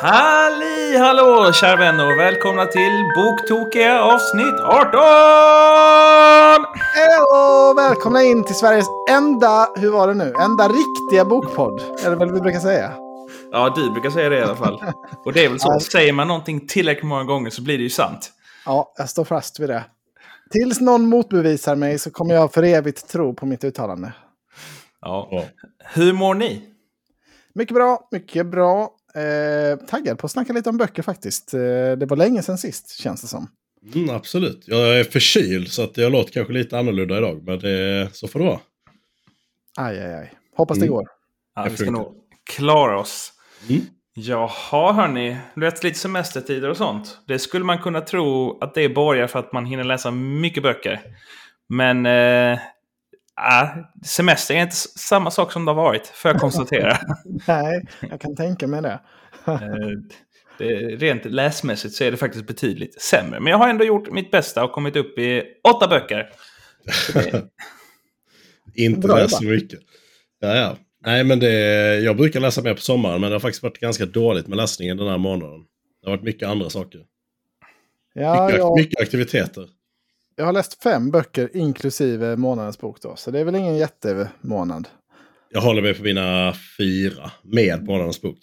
Halli hallå kära vänner och välkomna till Boktokiga avsnitt 18! Hej välkomna in till Sveriges enda, hur var det nu, enda riktiga bokpodd. Är det väl vi brukar säga? Ja, du brukar säga det i alla fall. Och det är väl så, säger man någonting tillräckligt många gånger så blir det ju sant. Ja, jag står fast vid det. Tills någon motbevisar mig så kommer jag för evigt tro på mitt uttalande. Ja. Hur mår ni? Mycket bra, mycket bra. Eh, taggad på att snacka lite om böcker faktiskt. Eh, det var länge sedan sist, känns det som. Mm, absolut. Jag är förkyld så att jag låter kanske lite annorlunda idag. Men det, så får det vara. Aj, aj, aj. Hoppas det mm. går. Ja, vi ska nog klara oss. Mm. Jaha, hörni. Du vet, lite semestertider och sånt. Det skulle man kunna tro att det borgar för att man hinner läsa mycket böcker. Men eh, äh, semester är inte samma sak som det har varit, får jag konstatera. Nej, jag kan tänka mig det. Eh, det. Rent läsmässigt så är det faktiskt betydligt sämre. Men jag har ändå gjort mitt bästa och kommit upp i åtta böcker. Det... inte läst så mycket. Ja, ja. Nej, men det, jag brukar läsa mer på sommaren, men det har faktiskt varit ganska dåligt med läsningen den här månaden. Det har varit mycket andra saker. Ja, mycket, jag... mycket aktiviteter. Jag har läst fem böcker inklusive månadens bok då, så det är väl ingen jättemånad. Jag håller mig på mina fyra med månadens bok.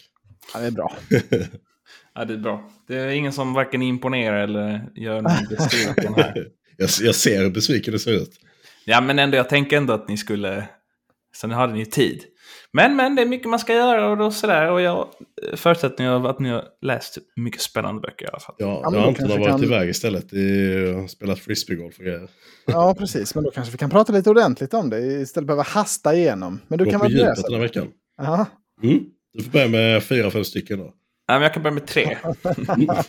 Ja, det är bra. ja, det är bra. Det är ingen som varken imponerar eller gör någon besviken här. jag, jag ser hur besviken du ser ut. Ja, men ändå, jag tänker ändå att ni skulle... Sen hade ni tid. Men, men det är mycket man ska göra och då sådär. Och jag förutsätter att ni har läst mycket spännande böcker i alla fall. Ja, ja Anton har varit kan... iväg istället och spelat frisbeegolf och grejer. Ja, precis. Men då kanske vi kan prata lite ordentligt om det istället för att hasta igenom. Men du Gå kan väl börja. den här veckan. Aha. Mm. Du får börja med fyra, fem stycken då. Ja, men jag kan börja med tre.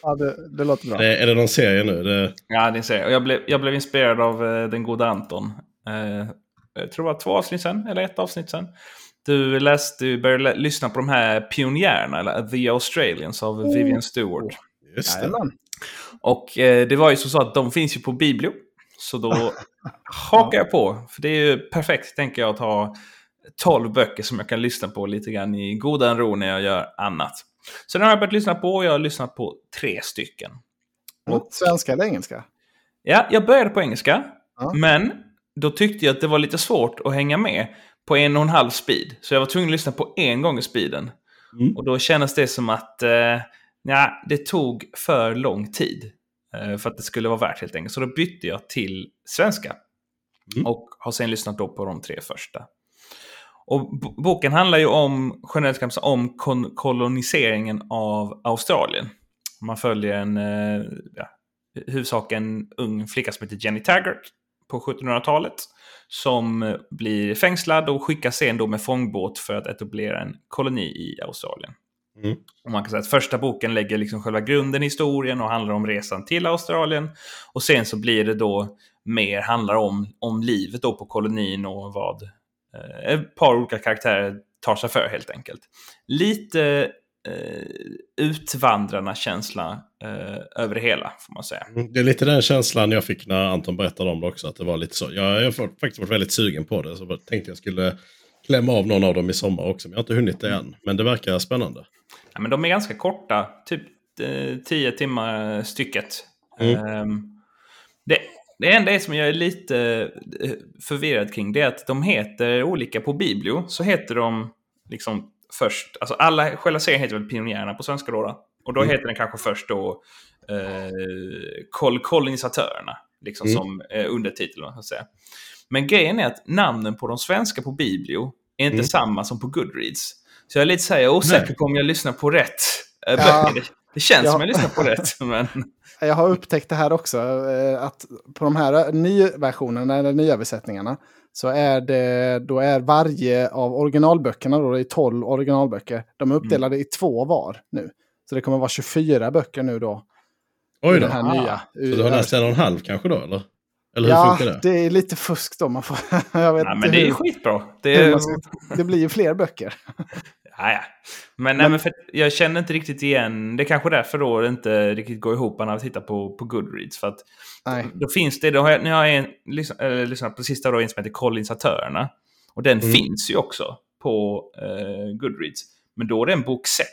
ja, det, det, låter bra. Är, är det någon serie nu? Det... Ja, det är en serie. Och jag blev, jag blev inspirerad av uh, den goda Anton. Uh, jag tror det var två avsnitt sen, eller ett avsnitt sen. Du, läste, du började lyssna på de här pionjärerna, eller The Australians av oh. Vivian Stewart. Just det. Och eh, det var ju så att de finns ju på Biblio. Så då hakar jag på. För det är ju perfekt, tänker jag, att ha 12 böcker som jag kan lyssna på lite grann i godan ro när jag gör annat. Så den har jag börjat lyssna på och jag har lyssnat på tre stycken. Och, svenska eller engelska? Ja, jag började på engelska. Ja. Men då tyckte jag att det var lite svårt att hänga med på en och en halv speed. Så jag var tvungen att lyssna på en gång i speeden. Mm. Och då kändes det som att eh, ja, det tog för lång tid. Eh, för att det skulle vara värt helt enkelt. Så då bytte jag till svenska. Mm. Och har sen lyssnat då på de tre första. Och boken handlar ju om, generellt om koloniseringen av Australien. Man följer en, eh, ja, huvudsak en ung flicka som heter Jenny Taggart på 1700-talet som blir fängslad och skickas sen då med fångbåt för att etablera en koloni i Australien. Mm. Och man kan säga att första boken lägger liksom själva grunden i historien och handlar om resan till Australien. Och sen så blir det då mer handlar om, om livet då på kolonin och vad eh, ett par olika karaktärer tar sig för helt enkelt. Lite eh, utvandrarna-känsla eh, över det hela, får man säga. Mm, det är lite den känslan jag fick när Anton berättade om det också, att det var lite så. Jag har faktiskt varit väldigt sugen på det, så jag tänkte jag skulle klämma av någon av dem i sommar också, men jag har inte hunnit det än. Men det verkar spännande. Ja, men de är ganska korta, typ eh, tio timmar stycket. Mm. Um, det, det enda som jag är lite eh, förvirrad kring det är att de heter olika på Biblio. Så heter de liksom först, alltså alla, själva serien heter väl Pionjärerna på svenska då. då. Och då mm. heter den kanske först då eh, kol kolonisatörerna, liksom mm. som eh, undertitel. Man säga. Men grejen är att namnen på de svenska på Biblio är inte mm. samma som på Goodreads. Så jag är lite så här, osäker på om jag lyssnar på rätt äh, ja. det, det känns ja. som jag lyssnar på rätt. Men... Jag har upptäckt det här också, eh, att på de här nyversionerna, eller nyöversättningarna, så är det, då är varje av originalböckerna, då det är 12 originalböcker, de är uppdelade mm. i två var nu. Så det kommer vara 24 böcker nu då. Oj då. Den här ah. nya. Så du har läst en och en halv kanske då, eller? Eller hur ja, funkar det? det är lite fusk då. Man får, jag vet ja, men det är skitbra. Det, är... det blir ju fler böcker. Ja, ja. Men, nej, men jag känner inte riktigt igen. Det är kanske därför då det inte riktigt går ihop när man tittar på, på Goodreads. För att nej. Då, finns det, då har jag, nu har jag en, lyssnat, äh, lyssnat på sista då, en som heter Kolinsatörerna. Och den mm. finns ju också på uh, Goodreads. Men då är det en bok 6.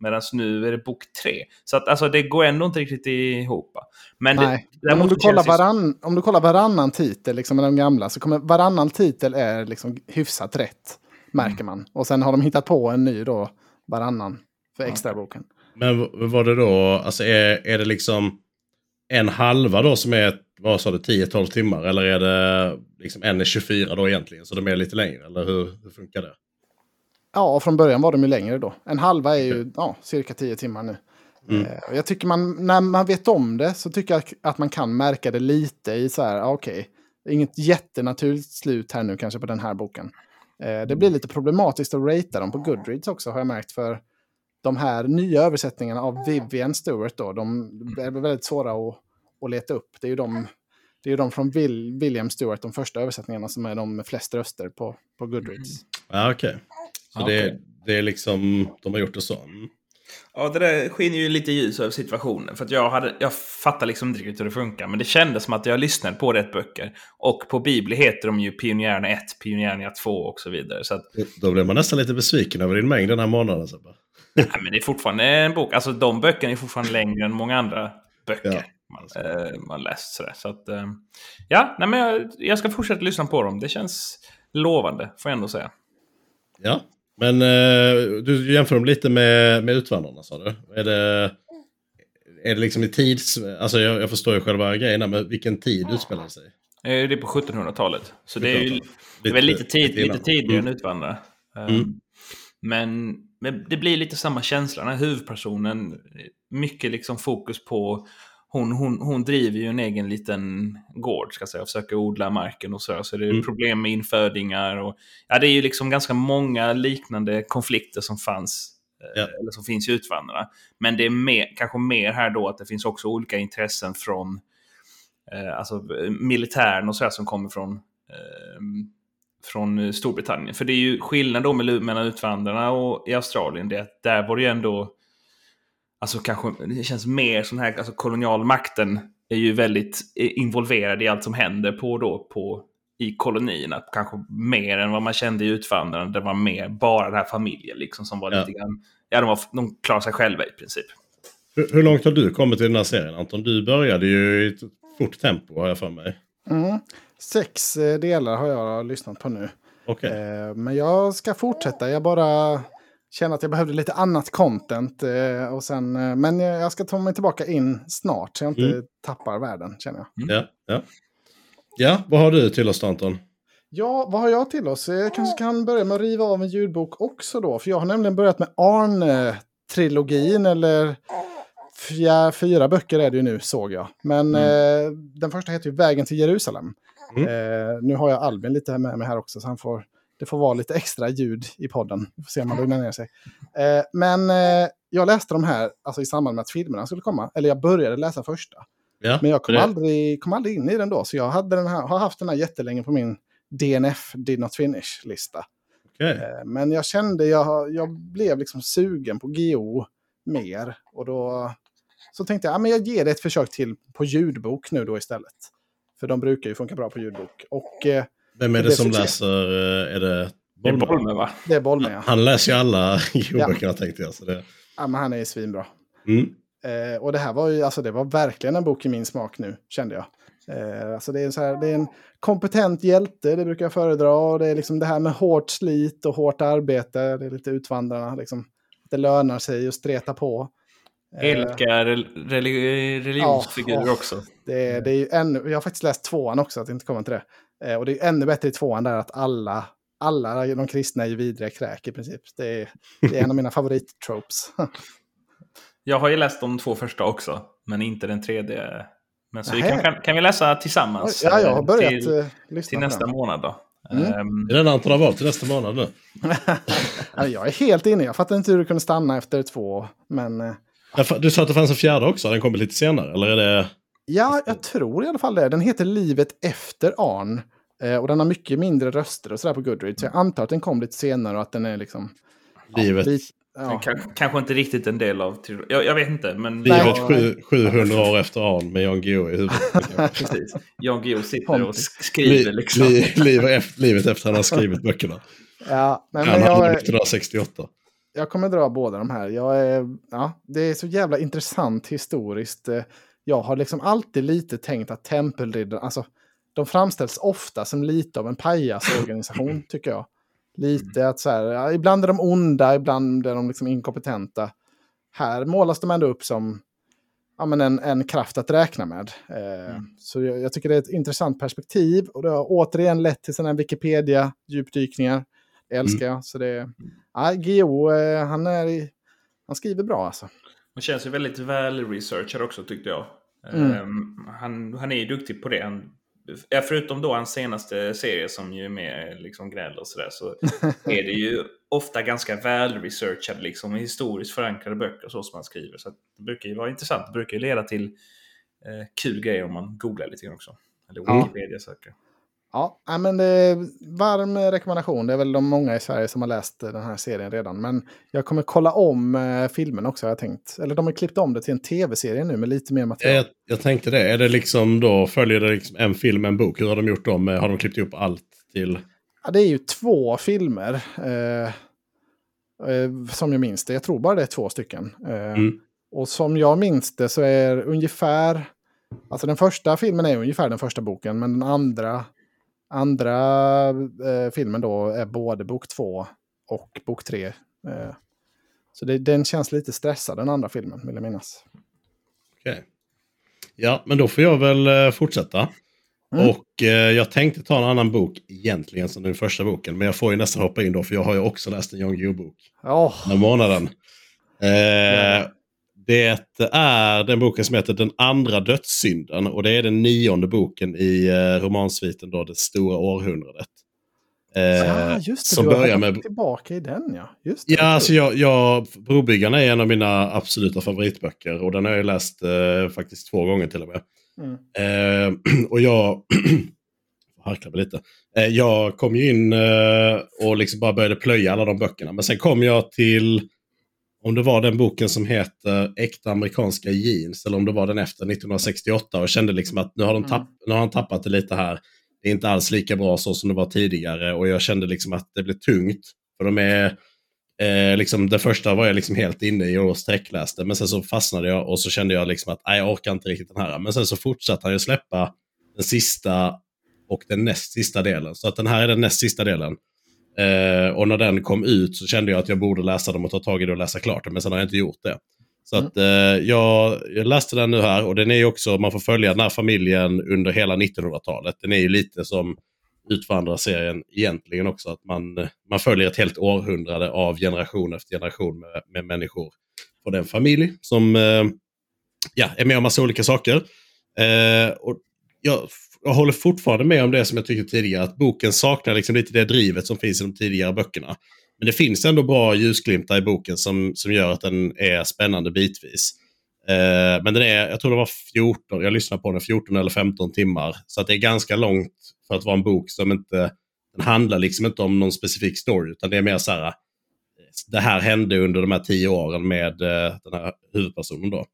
Medan nu är det bok tre. Så att alltså, det går ändå inte riktigt ihop. Men, Nej. Det, om, du kollar varann, om du kollar varannan titel liksom, med de gamla så kommer varannan titel är liksom hyfsat rätt. Märker mm. man. Och sen har de hittat på en ny då varannan för extraboken. Men var det då, alltså är, är det liksom en halva då som är, vad sa du, 10-12 timmar? Eller är det liksom en är 24 då egentligen? Så de är lite längre, eller hur, hur funkar det? Ja, från början var de ju längre då. En halva är ju ja, cirka 10 timmar nu. Mm. Eh, jag tycker man, när man vet om det så tycker jag att man kan märka det lite i så här, okej, okay, inget jättenaturligt slut här nu kanske på den här boken. Eh, det blir lite problematiskt att ratea dem på Goodreads också har jag märkt för de här nya översättningarna av Vivian Stewart då, de är väldigt svåra att, att leta upp. Det är ju de, det är de från Will, William Stewart, de första översättningarna som är de med flest röster på, på Goodreads. Ja, okej. Okay. Så okay. det, det är liksom, de har gjort det så. Mm. Ja, det där skiner ju lite ljus över situationen. För att jag, hade, jag fattar liksom inte riktigt hur det funkar. Men det kändes som att jag lyssnade på rätt böcker. Och på Bibli heter de ju Pionjärerna 1, Pionjärerna 2 och så vidare. Så att... Då blev man nästan lite besviken över din mängd den här månaden. Så bara. Nej, men det är fortfarande en bok. Alltså de böckerna är fortfarande längre än många andra böcker. Ja. Man, eh, man läst sådär. Så att, eh, ja, nej, men jag, jag ska fortsätta lyssna på dem. Det känns lovande, får jag ändå säga. Ja, men eh, du jämför dem lite med, med Utvandrarna sa du. Är det, är det liksom i tids... Alltså jag, jag förstår ju själva grejerna, men vilken tid utspelar det sig? Eh, det är på 1700-talet. Så det är ju det är väl lite, tid, lite, lite tidigare mm. än Utvandrarna. Mm. Um, men, men det blir lite samma känsla när huvudpersonen, mycket liksom fokus på hon, hon, hon driver ju en egen liten gård, ska säga, och försöker odla marken och så. Så det är mm. problem med infödingar och ja, det är ju liksom ganska många liknande konflikter som fanns eh, ja. eller som finns i Utvandrarna. Men det är mer, kanske mer här då att det finns också olika intressen från eh, alltså militären och så här som kommer från eh, från Storbritannien. För det är ju skillnad då mellan Utvandrarna och i Australien. Det att där var det ju ändå alltså kanske, det känns mer som här, alltså kolonialmakten är ju väldigt involverad i allt som händer på då på i kolonierna. Kanske mer än vad man kände i Utvandrarna. Det var mer bara den här familjen liksom som var ja. lite grann... Ja, de, var, de klarade sig själva i princip. Hur, hur, långt har du kommit i den här serien Anton? Du började ju i ett fort tempo har jag för mig. Mm. Sex eh, delar har jag lyssnat på nu. Okay. Eh, men jag ska fortsätta. Jag bara kände att jag behövde lite annat content. Eh, och sen, eh, men jag ska ta mig tillbaka in snart så jag inte mm. tappar världen känner jag. Mm. Ja, ja. ja, vad har du till oss Anton? Ja, vad har jag till oss? Jag kanske kan börja med att riva av en ljudbok också då. För jag har nämligen börjat med Arn-trilogin eller fyra, fyra böcker är det ju nu såg jag. Men mm. eh, den första heter ju Vägen till Jerusalem. Mm. Eh, nu har jag Albin lite med mig här också så han får det får vara lite extra ljud i podden. Vi får se om man lugnar ner sig. Eh, men eh, jag läste de här alltså, i samband med att filmerna skulle komma. Eller jag började läsa första. Ja, men jag kom aldrig, kom aldrig in i den då. Så jag hade den här, har haft den här jättelänge på min DNF, Did Not Finish-lista. Okay. Eh, men jag kände, jag, jag blev liksom sugen på GO mer. Och då så tänkte jag, ja, men jag ger det ett försök till på ljudbok nu då istället. För de brukar ju funka bra på ljudbok. Och eh, vem är det, det som läser? Eh, är det Bolme? Det är Bolme va? Det är Bolme ja. Han läser ju alla ljudböckerna ja. tänkte jag. Så det... Ja men han är ju svinbra. Mm. Eh, och det här var ju, alltså det var verkligen en bok i min smak nu, kände jag. Eh, alltså det är, så här, det är en kompetent hjälte, det brukar jag föredra. Och det är liksom det här med hårt slit och hårt arbete. Det är lite utvandrarna, liksom. Det lönar sig att streta på. Elka religi religionsfigurer ja, också. Det, det är ju ännu, jag har faktiskt läst tvåan också, att inte komma till det. Eh, och det är ännu bättre i tvåan där att alla, alla de kristna är ju vidriga kräk i princip. Det är, det är en av mina favorittropes. jag har ju läst de två första också, men inte den tredje. Men så vi kan, kan, kan, vi läsa tillsammans? Ja, jag har börjat till, uh, lyssna Till nästa den. månad då. Mm. Um, är det den Anton har valt till nästa månad nu? jag är helt inne. Jag fattar inte hur du kunde stanna efter två. Men, uh, du sa att det fanns en fjärde också. Den kommer lite senare, eller är det? Ja, jag tror i alla fall det. Den heter Livet efter Arn. Eh, och den har mycket mindre röster och sådär på Goodreads. Så jag antar att den kom lite senare och att den är liksom... Livet. Ja, ja. Kanske inte riktigt en del av... Jag, jag vet inte, men... Livet sju, 700 år efter Arn med Jan Guillou i huvudet. Precis. Jan Guillou sitter och skriver liksom. Li, livet, efter, livet efter han har skrivit böckerna. Ja, men, han men jag... 1968. jag kommer dra båda de här. Jag är, ja, det är så jävla intressant historiskt. Jag har liksom alltid lite tänkt att tempelriddare, alltså de framställs ofta som lite av en pajasorganisation tycker jag. Lite att så här, ja, ibland är de onda, ibland är de liksom inkompetenta. Här målas de ändå upp som ja, men en, en kraft att räkna med. Eh, mm. Så jag, jag, tycker det är ett intressant perspektiv och det har återigen lett till sådana Wikipedia-djupdykningar. Det älskar mm. jag. Så det, ja, Geo, eh, han, är, han skriver bra alltså. Han känns ju väldigt väl researchad också tyckte jag. Mm. Um, han, han är ju duktig på det. Han Ja, förutom då hans senaste serie som ju är med liksom gnäll och sådär så är det ju ofta ganska väl researchade liksom historiskt förankrade böcker så som han skriver. Så det brukar ju vara intressant. Det brukar ju leda till eh, kul grejer om man googlar lite grann också. Eller Wikipedia söker. Ja, men eh, varm rekommendation. Det är väl de många i Sverige som har läst den här serien redan. Men jag kommer kolla om eh, filmen också har jag tänkt. Eller de har klippt om det till en tv-serie nu med lite mer material. Jag, jag tänkte det. Är det liksom då, följer det liksom en film, en bok? Hur har de gjort dem? Har de klippt ihop allt till? Ja, det är ju två filmer. Eh, eh, som jag minns det. Jag tror bara det är två stycken. Eh, mm. Och som jag minns det så är ungefär... Alltså den första filmen är ungefär den första boken, men den andra Andra eh, filmen då är både bok två och bok tre. Eh, så det, den känns lite stressad, den andra filmen, vill jag minnas. Okej. Okay. Ja, men då får jag väl eh, fortsätta. Mm. Och eh, jag tänkte ta en annan bok egentligen som den första boken. Men jag får ju nästan hoppa in då, för jag har ju också läst en Jan Guillou-bok. Oh. Den månaden. Eh, det är den boken som heter Den andra dödssynden och det är den nionde boken i eh, romansviten då, Det stora århundradet. Eh, ja, just det. Som du börjar med... tillbaka i den ja. Just det, ja, alltså jag, jag, Brobyggarna är en av mina absoluta favoritböcker och den har jag läst eh, faktiskt två gånger till och med. Mm. Eh, och jag... harkla mig lite. Eh, jag kom ju in och liksom bara började plöja alla de böckerna. Men sen kom jag till om det var den boken som heter Äkta amerikanska jeans eller om det var den efter 1968 och kände liksom att nu har, de mm. tapp, nu har han tappat det lite här. Det är inte alls lika bra så som det var tidigare och jag kände liksom att det blev tungt. För de är, eh, liksom, det första var jag liksom helt inne i och sträckläste men sen så fastnade jag och så kände jag liksom att nej, jag orkar inte riktigt den här. Men sen så fortsatte han ju släppa den sista och den näst sista delen. Så att den här är den näst sista delen. Eh, och när den kom ut så kände jag att jag borde läsa dem och ta tag i det och läsa klart det. Men sen har jag inte gjort det. Så mm. att eh, jag, jag, läste den nu här och den är ju också, man får följa den här familjen under hela 1900-talet. Den är ju lite som Utvandrarserien egentligen också. Att man, man följer ett helt århundrade av generation efter generation med, med människor på den familj som eh, ja, är med om massa olika saker. Eh, och jag jag håller fortfarande med om det som jag tyckte tidigare. Att boken saknar liksom lite det drivet som finns i de tidigare böckerna. Men det finns ändå bra ljusglimtar i boken som, som gör att den är spännande bitvis. Eh, men den är, jag tror det var 14, jag lyssnade på den 14 eller 15 timmar. Så att det är ganska långt för att vara en bok som inte, den handlar liksom inte om någon specifik story. Utan det är mer så här, eh, det här hände under de här tio åren med eh, den här huvudpersonen då.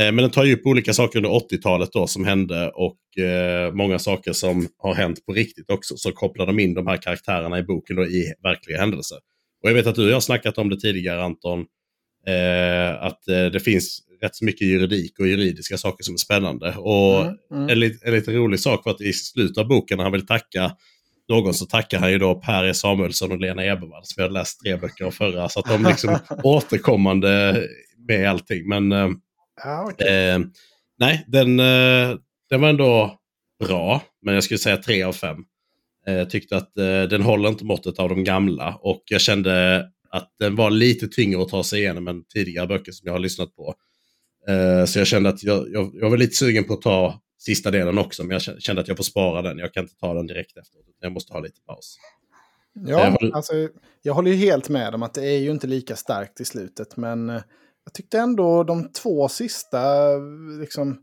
Eh, men den tar ju upp olika saker under 80-talet då som hände och eh, många saker som har hänt på riktigt också. Så kopplar de in de här karaktärerna i boken då i verkliga händelser. Och jag vet att du och jag har snackat om det tidigare Anton. Eh, att eh, det finns rätt så mycket juridik och juridiska saker som är spännande. Och mm, mm. En, en lite rolig sak var att i slutet av boken när han vill tacka någon så tackar han ju då Per E Samuelsson och Lena Ebervall som jag hade läst tre böcker av förra. Så att de liksom återkommande med allting. Men eh, Ah, okay. eh, nej, den, eh, den var ändå bra, men jag skulle säga tre av fem. Eh, tyckte att eh, den håller inte måttet av de gamla och jag kände att den var lite tyngre att ta sig igenom än tidigare böcker som jag har lyssnat på. Eh, så jag kände att jag, jag, jag, var lite sugen på att ta sista delen också, men jag kände att jag får spara den. Jag kan inte ta den direkt efteråt. Jag måste ha lite paus. Ja, eh, alltså, jag håller ju helt med om att det är ju inte lika starkt i slutet, men jag tyckte ändå de två sista, liksom,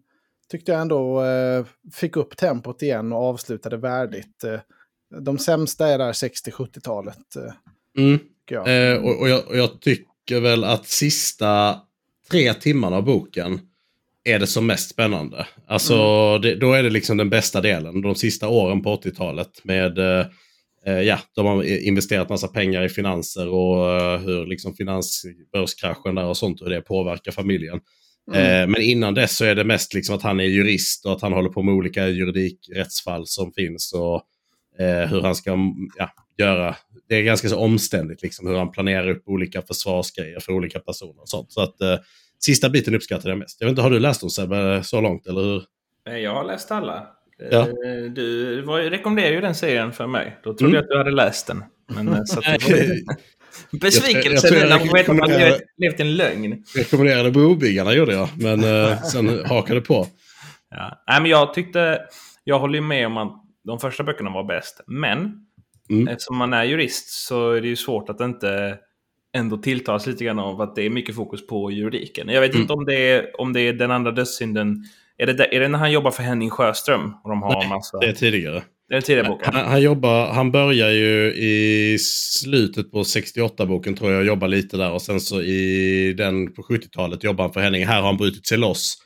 tyckte jag ändå eh, fick upp tempot igen och avslutade värdigt. Eh, de sämsta är där 60-70-talet. Eh, mm. jag. Eh, och, och, jag, och, jag, tycker väl att sista tre timmarna av boken är det som mest spännande. Alltså, mm. det, då är det liksom den bästa delen. De sista åren på 80-talet med eh, eh, ja, de har investerat massa pengar i finanser och eh, hur liksom finansbörskraschen där och sånt hur det påverkar familjen. Mm. Eh, men innan dess så är det mest liksom att han är jurist och att han håller på med olika juridikrättsfall som finns och eh, hur han ska ja, göra. Det är ganska så omständigt liksom hur han planerar upp olika försvarsgrejer för olika personer och sånt. Så att eh, sista biten uppskattar jag mest. Jag vet inte, har du läst dem Sebbe så långt eller hur? Jag har läst alla. Ja. Eh, du var, rekommenderade ju den serien för mig. Då trodde mm. jag att du hade läst den. Men, eh, så Besvikelse nu när man vet att man levt, en lögn. Rekommenderade Brobyggarna gjorde jag, men uh, sen hakade på. Ja. Nej, men jag tyckte... Jag håller ju med om att de första böckerna var bäst. Men mm. eftersom man är jurist så är det ju svårt att inte ändå tilltalas lite grann av att det är mycket fokus på juridiken. Jag vet mm. inte om det, är, om det är den andra dödssynden är det, är det när han jobbar för Henning Sjöström? Och de har Nej, massa... det är tidigare. Det är tidigare boken? Han, han, jobbar, han börjar ju i slutet på 68-boken tror jag, jobbar lite där. Och sen så i den på 70-talet jobbar han för Henning. Här har han brutit sig loss.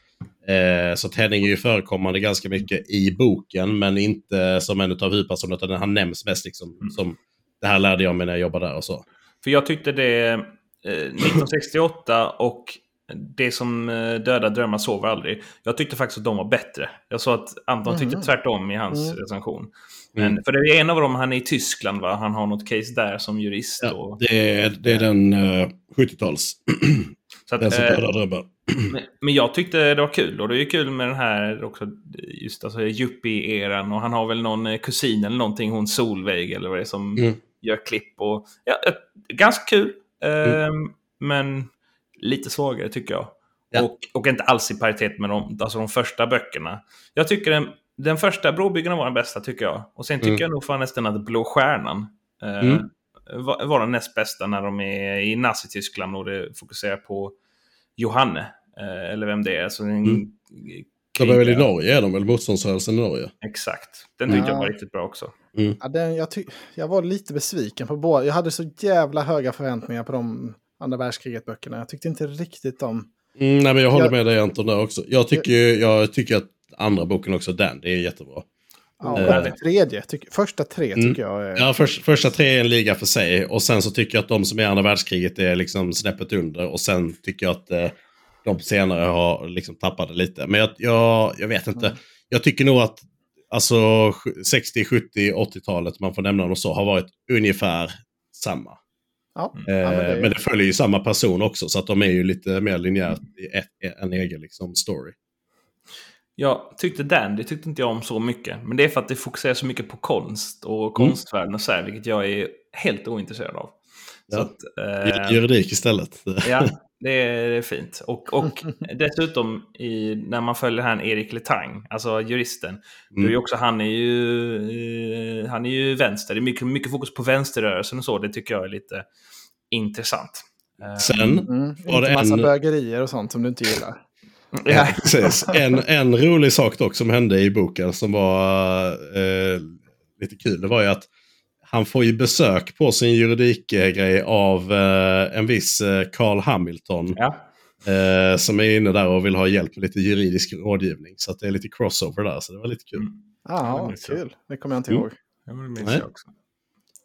Eh, så att Henning är ju förekommande ganska mycket i boken, men inte som en av huvudpersonerna, utan han nämns mest liksom mm. som det här lärde jag mig när jag jobbade där och så. För jag tyckte det eh, 1968 och det som eh, Döda drömmar sover aldrig. Jag tyckte faktiskt att de var bättre. Jag sa att Anton tyckte mm. tvärtom i hans mm. recension. Men, mm. För det är en av dem, han är i Tyskland va? Han har något case där som jurist. Ja, och... det, är, det är den uh, eh, 70-tals. den som dödar drömmar. Men, men, jag tyckte det var kul. Och det är kul med den här också, just alltså yuppie-eran. Och han har väl någon eh, kusin eller någonting, hon Solveig eller vad det är som mm. gör klipp. Och, ja, ganska kul. Uh, men lite svagare tycker jag. Ja. Och, och inte alls i paritet med de, alltså de första böckerna. Jag tycker den, den första Brobyggarna var den bästa tycker jag. Och sen tycker mm. jag nog fan nästan att Blå Stjärnan eh, mm. var, var den näst bästa när de är i Nazityskland och det fokuserar på Johanne. Eh, eller vem det är. Alltså en, mm. De är väl i Norge, är de väl? Motståndsrörelsen i Norge. Exakt. Den tyckte ja. jag var riktigt bra också. Mm. Ja, den, jag, jag var lite besviken på båda. Jag hade så jävla höga förväntningar på de andra världskriget-böckerna. Jag tyckte inte riktigt om... Mm, nej, men jag håller jag... med dig Anton där också. Jag tycker, jag tycker att andra boken också, den, det är jättebra. Ja, uh, tredje, tyck, första tre mm. tycker jag är... Ja, för, första tre är en liga för sig. Och sen så tycker jag att de som är andra världskriget är liksom snäppet under. Och sen tycker jag att eh, de senare har liksom tappat det lite. Men jag, jag, jag vet inte. Mm. Jag tycker nog att alltså 60, 70, 80-talet, man får nämna dem så, har varit ungefär samma. Ja, eh, ja, men, det... men, det följer ju samma person också, så att de är ju lite mer linjärt i ett, en egen liksom, story. Jag tyckte Dandy tyckte inte jag om så mycket. Men det är för att det fokuserar så mycket på konst och mm. konstvärlden och så här, vilket jag är helt ointresserad av. Ja. Att, eh, Juridik istället. Ja, det är, fint. Och, och dessutom i, när man följer han Erik Letang, alltså juristen, mm. då är mm. också, han är ju, eh, han är ju vänster. Det är mycket, mycket fokus på vänsterrörelsen och så. Det tycker jag är lite intressant. Eh, Sen mm. var det en... massa bögerier och sånt som du inte gillar. Ja, precis. En, en rolig sak dock som hände i boken som var eh, lite kul. Det var ju att han får ju besök på sin juridikgrej av eh, en viss eh, Carl Hamilton. Ja. Eh, som är inne där och vill ha hjälp med lite juridisk rådgivning. Så det är lite crossover där, så det var lite kul. Mm. Ja, kul. Det kommer jag inte mm. ihåg. Ja, också.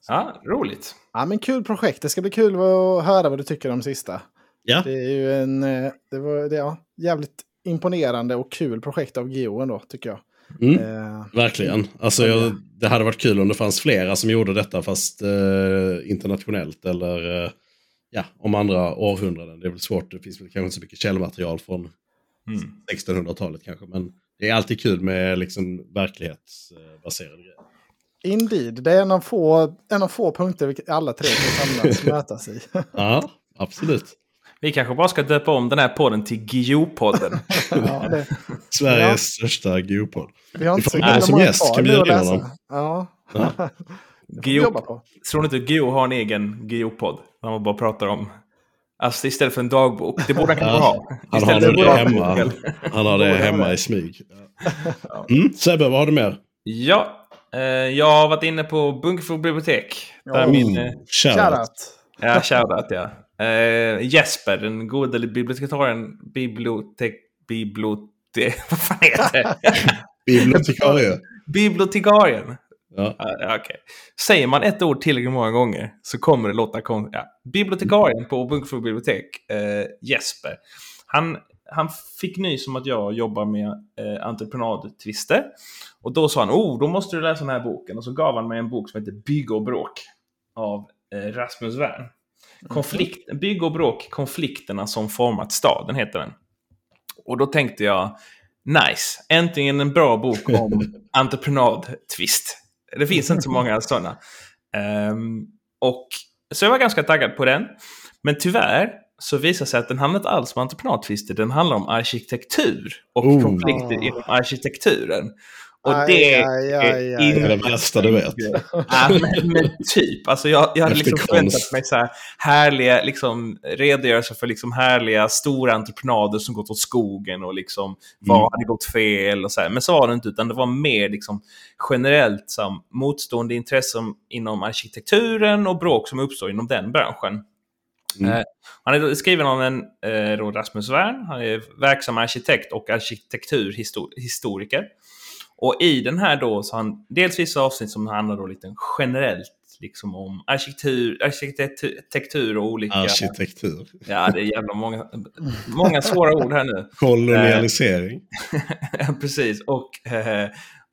Ja, roligt. Ja, men kul projekt. Det ska bli kul att höra vad du tycker om sista. Ja. Det är ju en eh, det var, det, ja, jävligt imponerande och kul projekt av Geo ändå, tycker jag. Mm, eh, verkligen. Alltså, jag, det hade varit kul om det fanns flera som gjorde detta fast eh, internationellt eller eh, ja, om andra århundraden. Det är väl svårt, det finns väl kanske inte så mycket källmaterial från mm. 1600-talet kanske. Men det är alltid kul med liksom verklighetsbaserade grejer. Indeed, det är en av få, en av få punkter alla tre kan samlas mötas i. ja, absolut. Vi kanske bara ska döpa om den här podden till Geo-podden. ja, det... Sveriges ja. största Geo-podd. Vi har inte så som gäst kan bjuda in honom. Ja. ja. Geo... Tror ni inte Geo har en egen Geo-podd? Där man bara pratar om Alltså istället för en dagbok. Det borde han kanske ha. Han har det, det hemma. Han har det hemma i smyg. Mm. Sebbe, vad har du mer? Ja, eh, jag har varit inne på Bunkeflo bibliotek. Där oh, min, eh, shoutout. Ja, shoutout ja. Uh, Jesper, den gode bibliotekarien, bibliotek... Bibliotek... Vad fan heter det? Bibliotekarie. Bibliotekarien. Ja. Uh, okay. Säger man ett ord tillräckligt många gånger så kommer det låta konstigt. Ja. Bibliotekarien på Bunkeflo bibliotek, uh, Jesper, han, han fick nys om att jag jobbar med uh, entreprenadtvister. Och då sa han, oh, då måste du läsa den här boken. Och så gav han mig en bok som heter Bygg och bråk av uh, Rasmus Wern. Konflikt, Bygg och bråk, konflikterna som format staden heter den. Och då tänkte jag, nice, äntligen en bra bok om entreprenadtvist. Det finns inte så många sådana. Um, och, så jag var ganska taggad på den. Men tyvärr så visar sig att den handlar inte alls om entreprenadtvister. Den handlar om arkitektur och oh. konflikter inom arkitekturen. Och aj, det aj, aj, aj, är det bästa du vet. ja, men, men, typ. Alltså jag, jag hade liksom förväntat mig så här härliga liksom, redogörelser för liksom härliga stora entreprenader som gått åt skogen och liksom vad mm. hade gått fel och så här. Men så var det inte, utan det var mer liksom generellt som motstående intressen inom arkitekturen och bråk som uppstår inom den branschen. Mm. Eh, han är skriven av en eh, Rasmus Wern. Han är verksam arkitekt och arkitekturhistoriker. Och i den här då så har han dels vissa avsnitt som handlar då lite generellt liksom om arkitektur, arkitektur och olika... Arkitektur. Ja, det är jävla många, många svåra ord här nu. Kolonialisering. Precis, och, eh,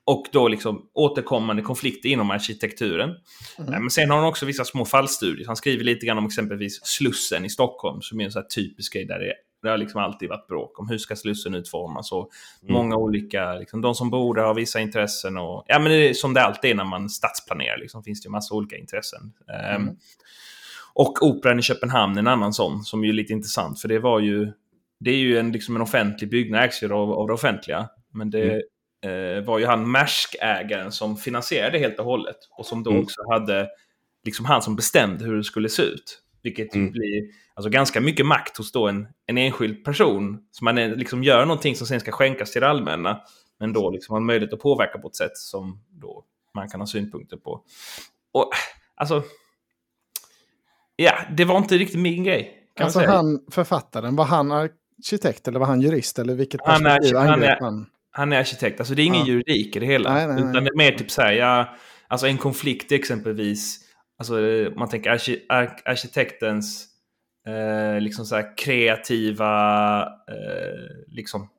och då liksom återkommande konflikter inom arkitekturen. Mm. Men sen har han också vissa små fallstudier. Han skriver lite grann om exempelvis Slussen i Stockholm som är en så här typisk grej där det det har liksom alltid varit bråk om hur ska Slussen utformas och mm. många olika, liksom, de som bor där har vissa intressen och ja men det är som det alltid är när man stadsplanerar, liksom, finns det ju massa olika intressen. Ehm, mm. Um, och Operan i Köpenhamn en annan sån som är lite intressant för det var ju, det är ju en, liksom en offentlig byggnad, ägs av, av det offentliga, men det mm. eh, var ju han Maersk-ägaren som finansierade helt och hållet och som då mm. också hade liksom han som bestämde hur det skulle se ut. Vilket mm. blir alltså, ganska mycket makt hos då en, en enskild person. Så man är, liksom gör någonting som sen ska skänkas till det allmänna. Men då liksom har möjlighet att påverka på ett sätt som då man kan ha synpunkter på. Och alltså... Ja, det var inte riktigt min grej. alltså han, författaren, var han arkitekt eller var han jurist? Eller vilket han är, han, är, han? han är arkitekt. Alltså det är ingen ja. juridik i det hela. Nej, nej, nej. Utan det är mer typ så här, ja, alltså en konflikt exempelvis Alltså man tänker arkitektens eh, liksom så kreativa eh, liksom,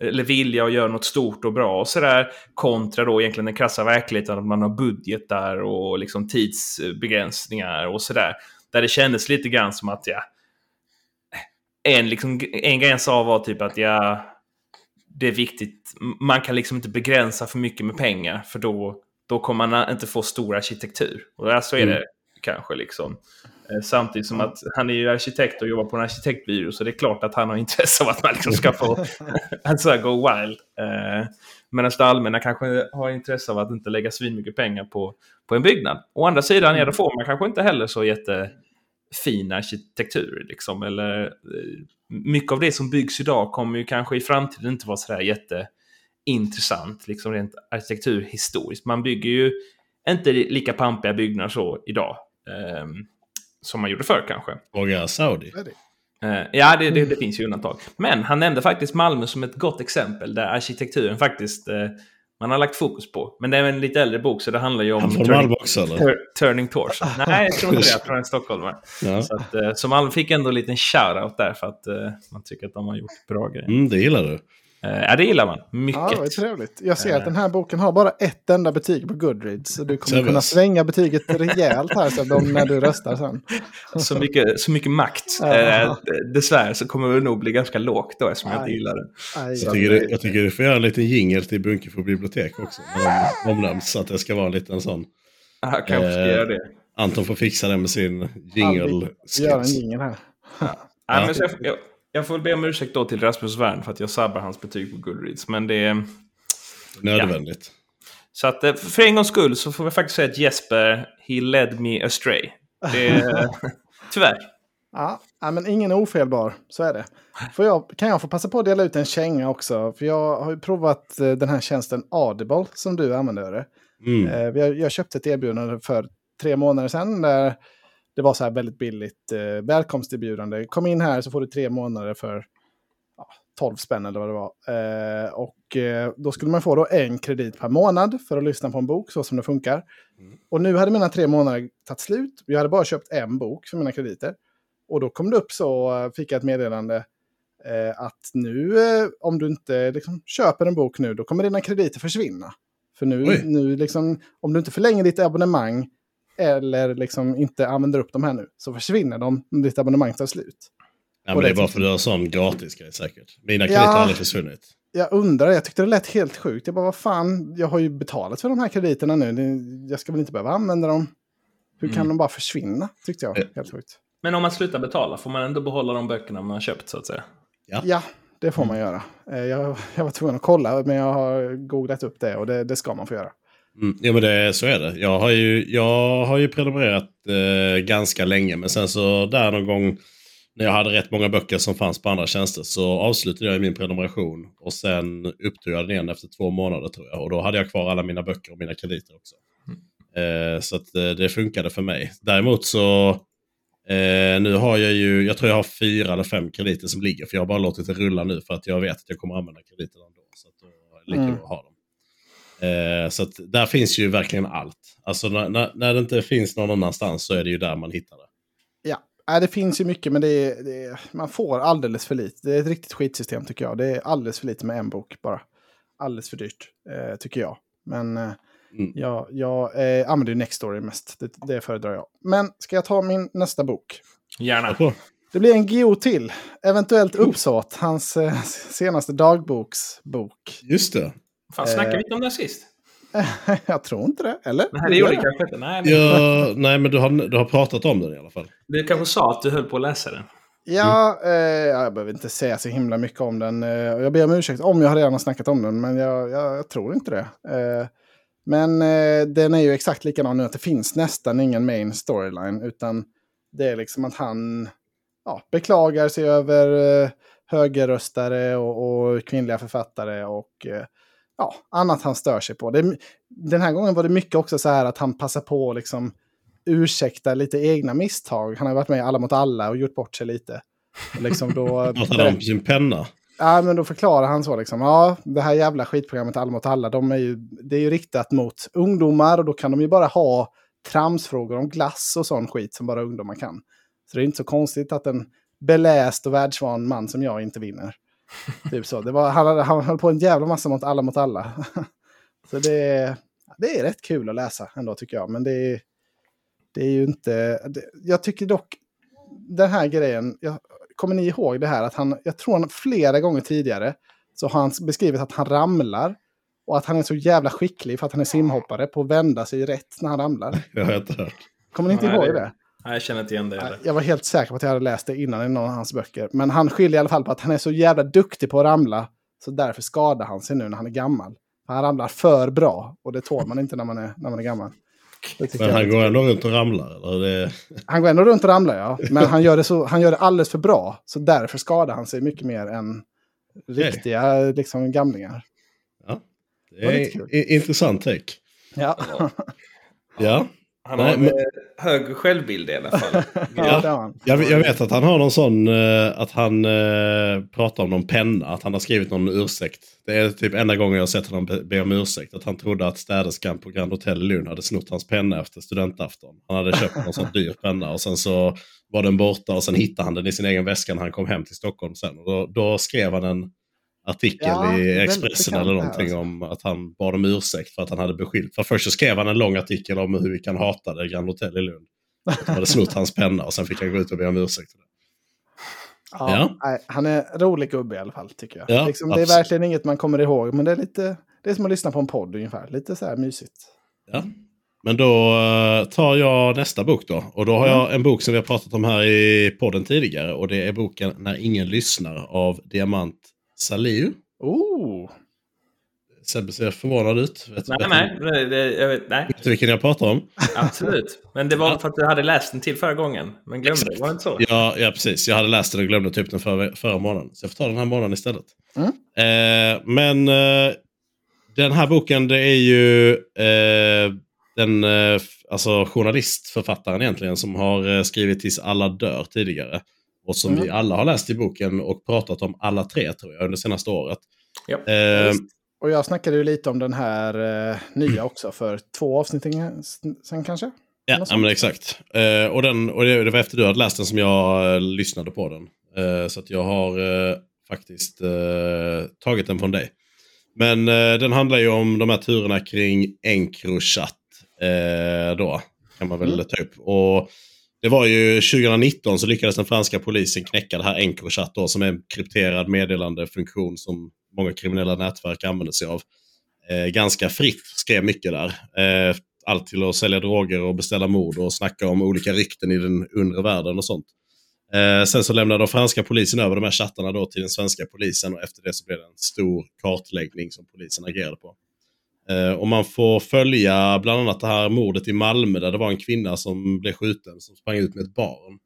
eller vilja att göra något stort och bra och sådär. Kontra då egentligen den krassa verkligheten att man har budgetar och liksom tidsbegränsningar och sådär. Där det kändes lite grann som att ja, en, liksom, en grej jag sa var typ att ja, det är viktigt, man kan liksom inte begränsa för mycket med pengar för då då kommer man inte få stor arkitektur. Och så är det. Mm kanske. liksom. Eh, samtidigt som att han är ju arkitekt och jobbar på en arkitektbyrå så det är klart att han har intresse av att man liksom ska få alltså, go wild. Eh, Medan det allmänna kanske har intresse av att inte lägga svin mycket pengar på, på en byggnad. Å andra sidan, ja, då mm. får man kanske inte heller så jättefin arkitektur. Liksom, eller, eh, mycket av det som byggs idag kommer ju kanske i framtiden inte vara sådär jätte intressant, liksom rent arkitekturhistoriskt. Man bygger ju inte lika pampiga byggnader så idag. Eh, som man gjorde förr kanske. Fråga Saudi. Eh, ja, det, det, det, finns ju undantag. Men han nämnde faktiskt Malmö som ett gott exempel där arkitekturen faktiskt eh, man har lagt fokus på. Men det är en lite äldre bok så det handlar ju om... Han Malmö också eller? Tur turning Torch. Nej, jag tror inte det. Jag tror han är stockholmare. Ja. Så, att, eh, så Malmö fick ändå en liten shout-out där för att uh, man tycker att de har gjort bra grejer. Mm, det gillar du. Eh, ja, det gillar man. Mycket. Ja, det var trevligt. Jag ser att den här boken har bara ett enda betyg på Goodreads. Så du kommer kunna svänga betyget rejält här så när du röstar sen. Så mycket, så mycket makt. Ja. dessvärre så kommer det nog bli ganska lågt då eftersom Aj. jag inte gillar den. Aj, jag, tycker du, jag tycker du får göra en liten jingel till Bunkeflo bibliotek också. Omnämns så att det ska vara en liten sån. Ja, kanske ska göra det. Anton får fixa det med sin jingle. Gör en jingel här. Ja. Ja. men så jag, jag får väl be om ursäkt då till Rasmus Wern för att jag sabbar hans betyg på Goodreads. Men det är... Nödvändigt. Ja. Så att eh, för en gångs skull så får vi faktiskt säga att Jesper, he led me astray. Det är, tyvärr. Ja, men ingen är ofelbar, så är det. Får jag, kan jag få passa på att dela ut en känga också? För jag har ju provat eh, den här tjänsten Audible som du använder. Mm. Eh, jag köpte ett erbjudande för tre månader sedan där det var så här väldigt billigt eh, välkomsterbjudande. Kom in här så får du tre månader för ja, 12 spänn eller vad det var. Eh, och eh, då skulle man få då en kredit per månad för att lyssna på en bok, så som det funkar. Mm. Och nu hade mina tre månader tagit slut. Jag hade bara köpt en bok för mina krediter. Och då kom det upp så, fick jag ett meddelande eh, att nu, eh, om du inte liksom, köper en bok nu, då kommer dina krediter försvinna. För nu, nu liksom, om du inte förlänger ditt abonnemang eller liksom inte använder upp de här nu, så försvinner de när ditt abonnemang tar slut. Ja, men det är bara för att du har sån gratis grej säkert. Mina krediter ja, har aldrig försvunnit. Jag undrar, jag tyckte det lät helt sjukt. Jag bara, vad fan, jag har ju betalat för de här krediterna nu. Jag ska väl inte behöva använda dem. Hur kan mm. de bara försvinna? Tyckte jag. Helt sjukt. Men om man slutar betala, får man ändå behålla de böckerna man har köpt så att säga? Ja, ja det får man göra. Eh, jag, jag var tvungen att kolla, men jag har googlat upp det och det, det ska man få göra. Mm, ja men det, så är det. Jag har ju, jag har ju prenumererat eh, ganska länge men sen så där någon gång när jag hade rätt många böcker som fanns på andra tjänster så avslutade jag min prenumeration och sen upptog jag den igen efter två månader tror jag. Och då hade jag kvar alla mina böcker och mina krediter också. Mm. Eh, så att eh, det funkade för mig. Däremot så eh, nu har jag ju, jag tror jag har fyra eller fem krediter som ligger för jag har bara låtit det rulla nu för att jag vet att jag kommer använda krediterna ändå. Så att då är det lika mm. bra att ha dem. Eh, så att där finns ju verkligen allt. Alltså när, när, när, det inte finns någon annanstans så är det ju där man hittar det. Ja, det finns ju mycket men det är, det är, man får alldeles för lite. Det är ett riktigt skitsystem tycker jag. Det är alldeles för lite med en bok bara. Alldeles för dyrt eh, tycker jag. Men eh, mm. jag, jag eh, använder ju Nextory mest. Det, det föredrar jag. Men ska jag ta min nästa bok? Gärna. Det blir en Geo till. Eventuellt uppsåt. Hans eh, senaste dagboksbok. Just det. Fan, snackade vi inte om det sist? jag tror inte det, eller? Nej, det gjorde kanske inte. Nej, ja, nej men du har, du har pratat om den i alla fall. Du kanske sa att du höll på att läsa den? Ja, mm. eh, jag behöver inte säga så himla mycket om den. Eh, jag ber om ursäkt om jag redan har snackat om den, men jag, jag, jag tror inte det. Eh, men eh, den är ju exakt likadan nu, att det finns nästan ingen main storyline, utan det är liksom att han ja, beklagar sig över eh, högerröstare och, och kvinnliga författare och eh, ja, annat han stör sig på. Det, den här gången var det mycket också så här att han passar på att liksom ursäkta lite egna misstag. Han har varit med i Alla mot alla och gjort bort sig lite. Och liksom då... Pratar om sin penna? Ja, men då förklarar han så liksom. Ja, det här jävla skitprogrammet Alla mot alla, de är ju, det är ju riktat mot ungdomar och då kan de ju bara ha tramsfrågor om glass och sån skit som bara ungdomar kan. Så det är inte så konstigt att en beläst och världsvan man som jag inte vinner. typ så. Det var, han, han höll på en jävla massa mot alla mot alla. så det, det är rätt kul att läsa ändå tycker jag. Men det är, det är ju inte... Det, jag tycker dock den här grejen, jag, kommer ni ihåg det här att han, jag tror han flera gånger tidigare så har han beskrivit att han ramlar och att han är så jävla skicklig för att han är simhoppare på att vända sig rätt när han ramlar. Jag har inte hört. Kommer ni inte ihåg det? Nej, jag känner inte igen det. Jag var helt säker på att jag hade läst det innan i någon av hans böcker. Men han skyller i alla fall på att han är så jävla duktig på att ramla. Så därför skadar han sig nu när han är gammal. Han ramlar för bra och det tål man inte när man är, när man är gammal. Men han går ändå runt och ramlar? Eller det... Han går ändå runt och ramlar, ja. Men han gör, det så, han gör det alldeles för bra. Så därför skadar han sig mycket mer än riktiga liksom, gamlingar. Ja, det är, det intressant take. Ja. ja. Han har Nej, men... hög självbild i alla fall. ja, jag, jag, vet att han har någon sån, uh, att han uh, pratar om någon penna, att han har skrivit någon ursäkt. Det är typ enda gången jag har sett honom be, be om ursäkt. Att han trodde att städerskan på Grand Hotel i Lund hade snott hans penna efter studentafton. Han hade köpt någon sån dyr penna och sen så var den borta och sen hittade han den i sin egen väska när han kom hem till Stockholm sen. Och då, då skrev han en artikel ja, i Expressen eller någonting alltså. om att han bad om ursäkt för att han hade beskyllt. För först så skrev han en lång artikel om hur vi kan hata det Grand Hotel i Lund. Att han hade snott hans penna och sen fick han gå ut och be om ursäkt. Ja, ja. Nej, han är rolig gubbe i alla fall tycker jag. Ja, liksom, det är verkligen inget man kommer ihåg, men det är lite det är som att lyssna på en podd ungefär. Lite så här mysigt. Ja. Men då uh, tar jag nästa bok då. Och då har mm. jag en bok som vi har pratat om här i podden tidigare. Och det är boken När ingen lyssnar av Diamant Saliu. Oh! Sebbe ser förvånad ut. Vet, nej, nej, nej, det, jag vet, nej. Vet du vilken jag pratar om? Absolut. Men det var för att du hade läst den till förra gången. Men glömde Exakt. var det inte så? Ja, ja, precis. Jag hade läst den och glömde typ den förra, förra månaden. Så jag får ta den här månaden istället. Mm. Eh, men eh, den här boken det är ju eh, den eh, alltså journalistförfattaren egentligen som har eh, skrivit Tills alla dör tidigare. Och som mm. vi alla har läst i boken och pratat om alla tre tror jag under senaste året. Ja. Eh, och jag snackade ju lite om den här eh, nya också för två avsnitt sen kanske? Ja, ja men exakt. Eh, och, den, och det, det var efter du hade läst den som jag eh, lyssnade på den. Eh, så att jag har eh, faktiskt tagit den från dig. Men den handlar ju om de här turerna kring Encrochat. då, kan man väl mm. ta upp. Och det var ju 2019 så lyckades den franska polisen knäcka det här Encrochat då, som är en krypterad meddelandefunktion som många kriminella nätverk använder sig av. Eh, ganska fritt skrev mycket där. Eh, allt till att sälja droger och beställa mord och snacka om olika rykten i den undre världen och sånt. Eh, sen så lämnade de franska polisen över de här chattarna då till den svenska polisen och efter det så blev det en stor kartläggning som polisen agerade på. Eh, och man får följa bland annat det här mordet i Malmö där det var en kvinna som blev skjuten som sprang ut med ett barn.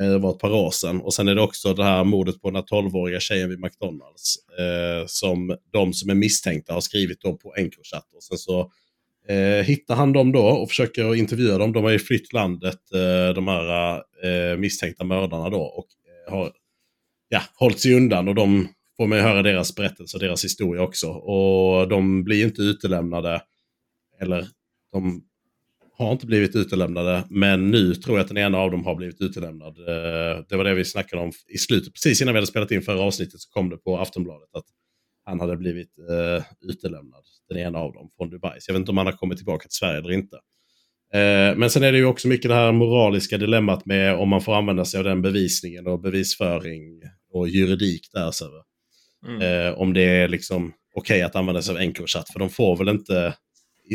Eh, det var ett par år sedan. Och sen är det också det här mordet på den här 12-åriga tjejen vid McDonalds. Eh, som de som är misstänkta har skrivit då på Encrochat. Och sen så eh, hittar han dem då och försöker intervjua dem. De har ju flytt landet, eh, de här eh, misstänkta mördarna då. Och eh, har ja, hållit sig undan och de får man höra deras berättelse, deras historia också. Och de blir inte utelämnade. Eller de har inte blivit utelämnade, men nu tror jag att den ena av dem har blivit utelämnad. Eh, det var det vi snackade om i slutet, precis innan vi hade spelat in förra avsnittet så kom det på Aftonbladet att han hade blivit eh, utelämnad, den ena av dem, från Dubai. Så jag vet inte om han har kommit tillbaka till Sverige eller inte. Eh, men sen är det ju också mycket det här moraliska dilemmat med om man får använda sig av den bevisningen och bevisföring och juridik där. Så. Mm. Uh, om det är liksom okej okay att använda sig av Encrochat, för de får väl inte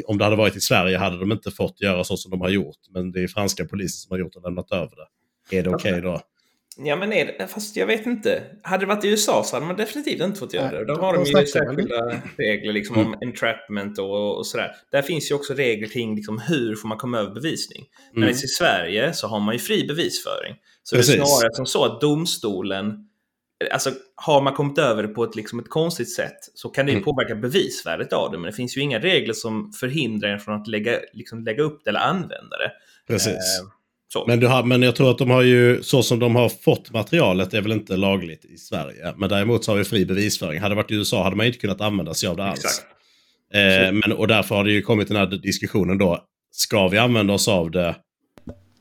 om det hade varit i Sverige hade de inte fått göra så som de har gjort. Men det är franska polisen som har gjort och lämnat över det. Är det okej okay då? Ja, men är det, fast jag vet inte. Hade det varit i USA så hade man definitivt inte fått göra det. Då har de ju särskilda regler liksom, mm. om entrapment och, och, sådär. Där finns ju också regler kring liksom, hur får man komma över bevisning. Mm. Men i Sverige så har man ju fri bevisföring. Så Precis. det är snarare som så att domstolen Alltså, har man kommit över det på ett, liksom, ett konstigt sätt så kan det mm. påverka bevisvärdet av det. Men det finns ju inga regler som förhindrar en från att lägga, liksom, lägga upp det eller använda det. Precis. Eh, men, du har, men jag tror att de har ju, så som de har fått materialet är väl inte lagligt i Sverige. Men däremot så har vi fri bevisföring. Hade det varit i USA hade man inte kunnat använda sig av det alls. Eh, men, och därför har det ju kommit den här diskussionen då. Ska vi använda oss av det?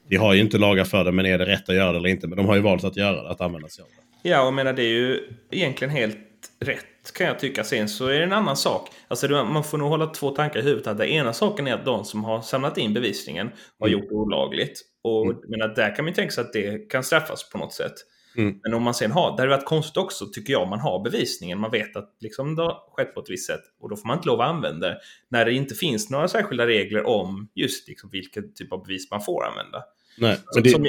Vi har ju inte lagar för det, men är det rätt att göra det eller inte? Men de har ju valt att göra det, att använda sig av det. Ja, och menar det är ju egentligen helt rätt kan jag tycka. Sen så är det en annan sak. Alltså man får nog hålla två tankar i huvudet. Att det ena saken är att de som har samlat in bevisningen har mm. gjort det olagligt. Och mm. menar, där kan man ju tänka sig att det kan straffas på något sätt. Mm. Men om man sen har, det hade varit konstigt också tycker jag, man har bevisningen. Man vet att liksom det har skett på ett visst sätt och då får man inte lov att använda det. När det inte finns några särskilda regler om just liksom vilken typ av bevis man får använda. Nej, men det, som,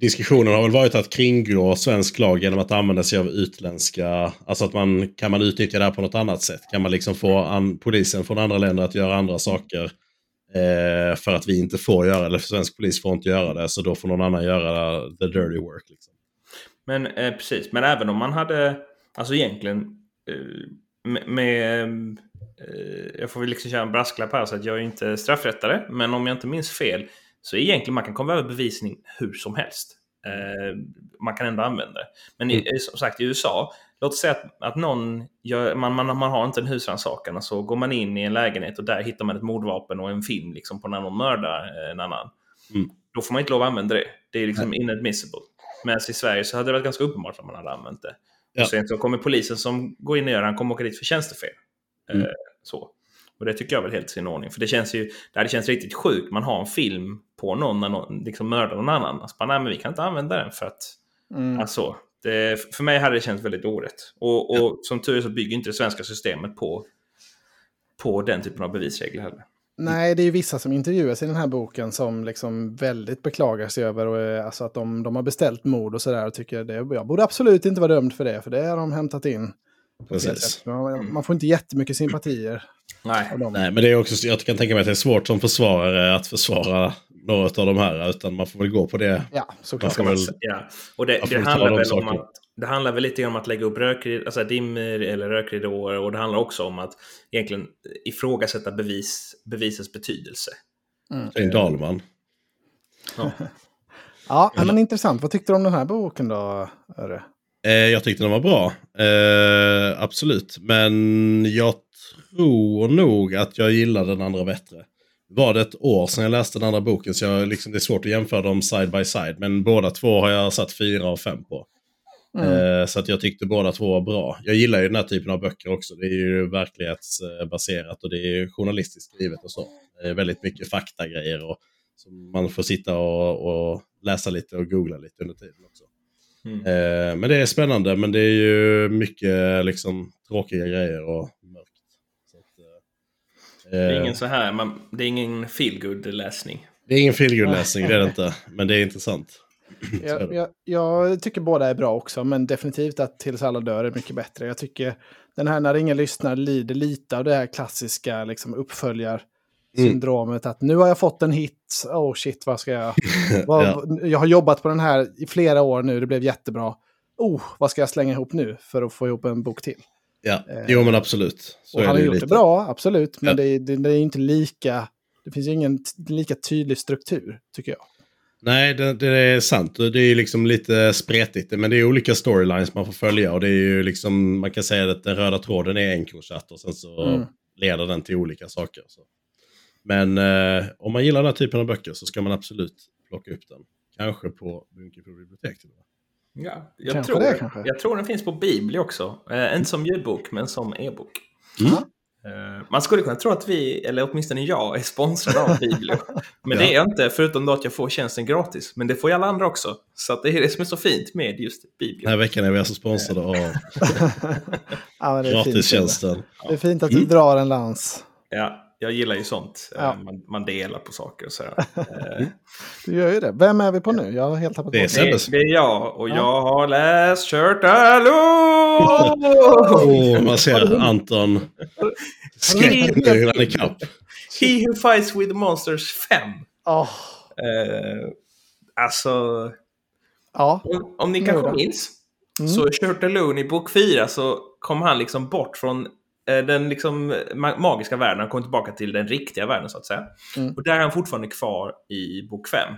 diskussionen har väl varit att kringgå svensk lag genom att använda sig av utländska... Alltså att man kan man utnyttja det här på något annat sätt? Kan man liksom få an, polisen från andra länder att göra andra saker eh, för att vi inte får göra det? Eller svensk polis får inte göra det, så då får någon annan göra the dirty work. Liksom. Men eh, precis, men även om man hade, alltså egentligen eh, med, med eh, jag får väl liksom köra en brasklapp här så att jag är inte straffrättare, men om jag inte minns fel så egentligen man kan komma över bevisning hur som helst. Eh, man kan ändå använda det. Men i, mm. som sagt i USA, låt oss säga att, att någon gör, man, man, man har inte en husrannsakan och så går man in i en lägenhet och där hittar man ett mordvapen och en film liksom, på när någon mördar en annan. Mm. Då får man inte lov att använda det. Det är liksom Nej. inadmissible. Medan i Sverige så hade det varit ganska uppenbart att man hade använt det. Ja. Och sen så kommer polisen som går in och gör han kommer åka dit för tjänstefel. Mm. Eh, så. Och det tycker jag väl helt sin ordning. För det känns ju, det hade känts riktigt sjukt. Man har en film på någon när någon liksom mördar någon annan. Alltså, nej, men vi kan inte använda den för att... Mm. Alltså, det, för mig hade det känts väldigt orätt. Och, och ja. som tur är så bygger inte det svenska systemet på, på den typen av bevisregler heller. Nej, det är ju vissa som intervjuas i den här boken som liksom väldigt beklagar sig över och, eh, alltså att de, de har beställt mord och sådär och tycker det, jag borde absolut inte vara dömd för det, för det har de hämtat in. Precis. Man, man får inte jättemycket sympatier Nej. Nej, men det är också, jag kan tänka mig att det är svårt som försvarare att försvara några av de här. Utan man får väl gå på det. Ja, så kan man väl, ja. Och det, det handlar väl om att, det handlar väl lite om att lägga upp rökrid, alltså dimmer eller rökridåer. Och det handlar också om att egentligen ifrågasätta bevis, bevisets betydelse. Mm. Det är en Dahlman. Ja. Ja, men intressant. Vad tyckte du om den här boken då, Öre? Eh, jag tyckte den var bra. Eh, absolut. Men jag tror nog att jag gillar den andra bättre. Var det ett år sedan jag läste den andra boken så jag, liksom, det är svårt att jämföra dem side by side. Men båda två har jag satt fyra av fem på. Mm. Eh, så att jag tyckte båda två var bra. Jag gillar ju den här typen av böcker också. Det är ju verklighetsbaserat och det är journalistiskt skrivet och så. Det är väldigt mycket faktagrejer och som man får sitta och, och läsa lite och googla lite under tiden också. Mm. Eh, men det är spännande, men det är ju mycket liksom, tråkiga grejer och det är ingen så här, man, det är ingen feelgood läsning Det är ingen feelgood läsning det är det inte. Men det är intressant. jag, jag, jag, tycker båda är bra också, men definitivt att Tills alla dör är mycket bättre. Jag tycker den här När ingen lyssnar lider lite av det här klassiska liksom, uppföljar Mm. att nu har jag fått en hit, oh shit vad ska jag... Vad, ja. Jag har jobbat på den här i flera år nu, det blev jättebra. Oh, vad ska jag slänga ihop nu för att få ihop en bok till? Ja, eh, jo men absolut. Så och han har gjort lite. det bra, absolut. Men ja. det, det, det, är inte lika... Det finns ingen lika tydlig struktur, tycker jag. Nej, det, det, är sant. Det är liksom lite spretigt. Men det är olika storylines man får följa. Och det är ju liksom, man kan säga att den röda tråden är enkrochatt och sen så mm. leder den till olika saker. Så. Men eh, om man gillar den här typen av böcker så ska man absolut plocka upp den. Kanske på Bunkeflo bibliotek till och med. Ja, jag, kanske tror, det, kanske. jag tror den finns på Bibli också. Eh, inte som ljudbok, men som e-bok. Mm. Eh, man skulle kunna tro att vi, eller åtminstone jag, är sponsrade av Biblio. Men ja. det är jag inte, förutom då att jag får tjänsten gratis. Men det får ju alla andra också. Så det är det som är så fint med just Biblio. Den här veckan är vi alltså sponsrade av ja, gratistjänsten. Det är fint att du mm. drar en lans. Ja, jag gillar ju sånt. Ja. Eh, man, man, delar på saker och så. Eh, du gör ju det. Vem är vi på nu? Jag har helt tappat det. Är det, det är jag och ja. jag har läst Shirtaloo! Oh, man ser Anton skräcken ikapp. He who fights with monsters 5. Oh. Uh, alltså... Ja. Om, om ni kanske minns. Mm. Så Shirtaloo i bok 4 så kom han liksom bort från Eh, den liksom magiska världen har kommit tillbaka till den riktiga världen så att säga. Mm. Och där är han fortfarande kvar i bok 5.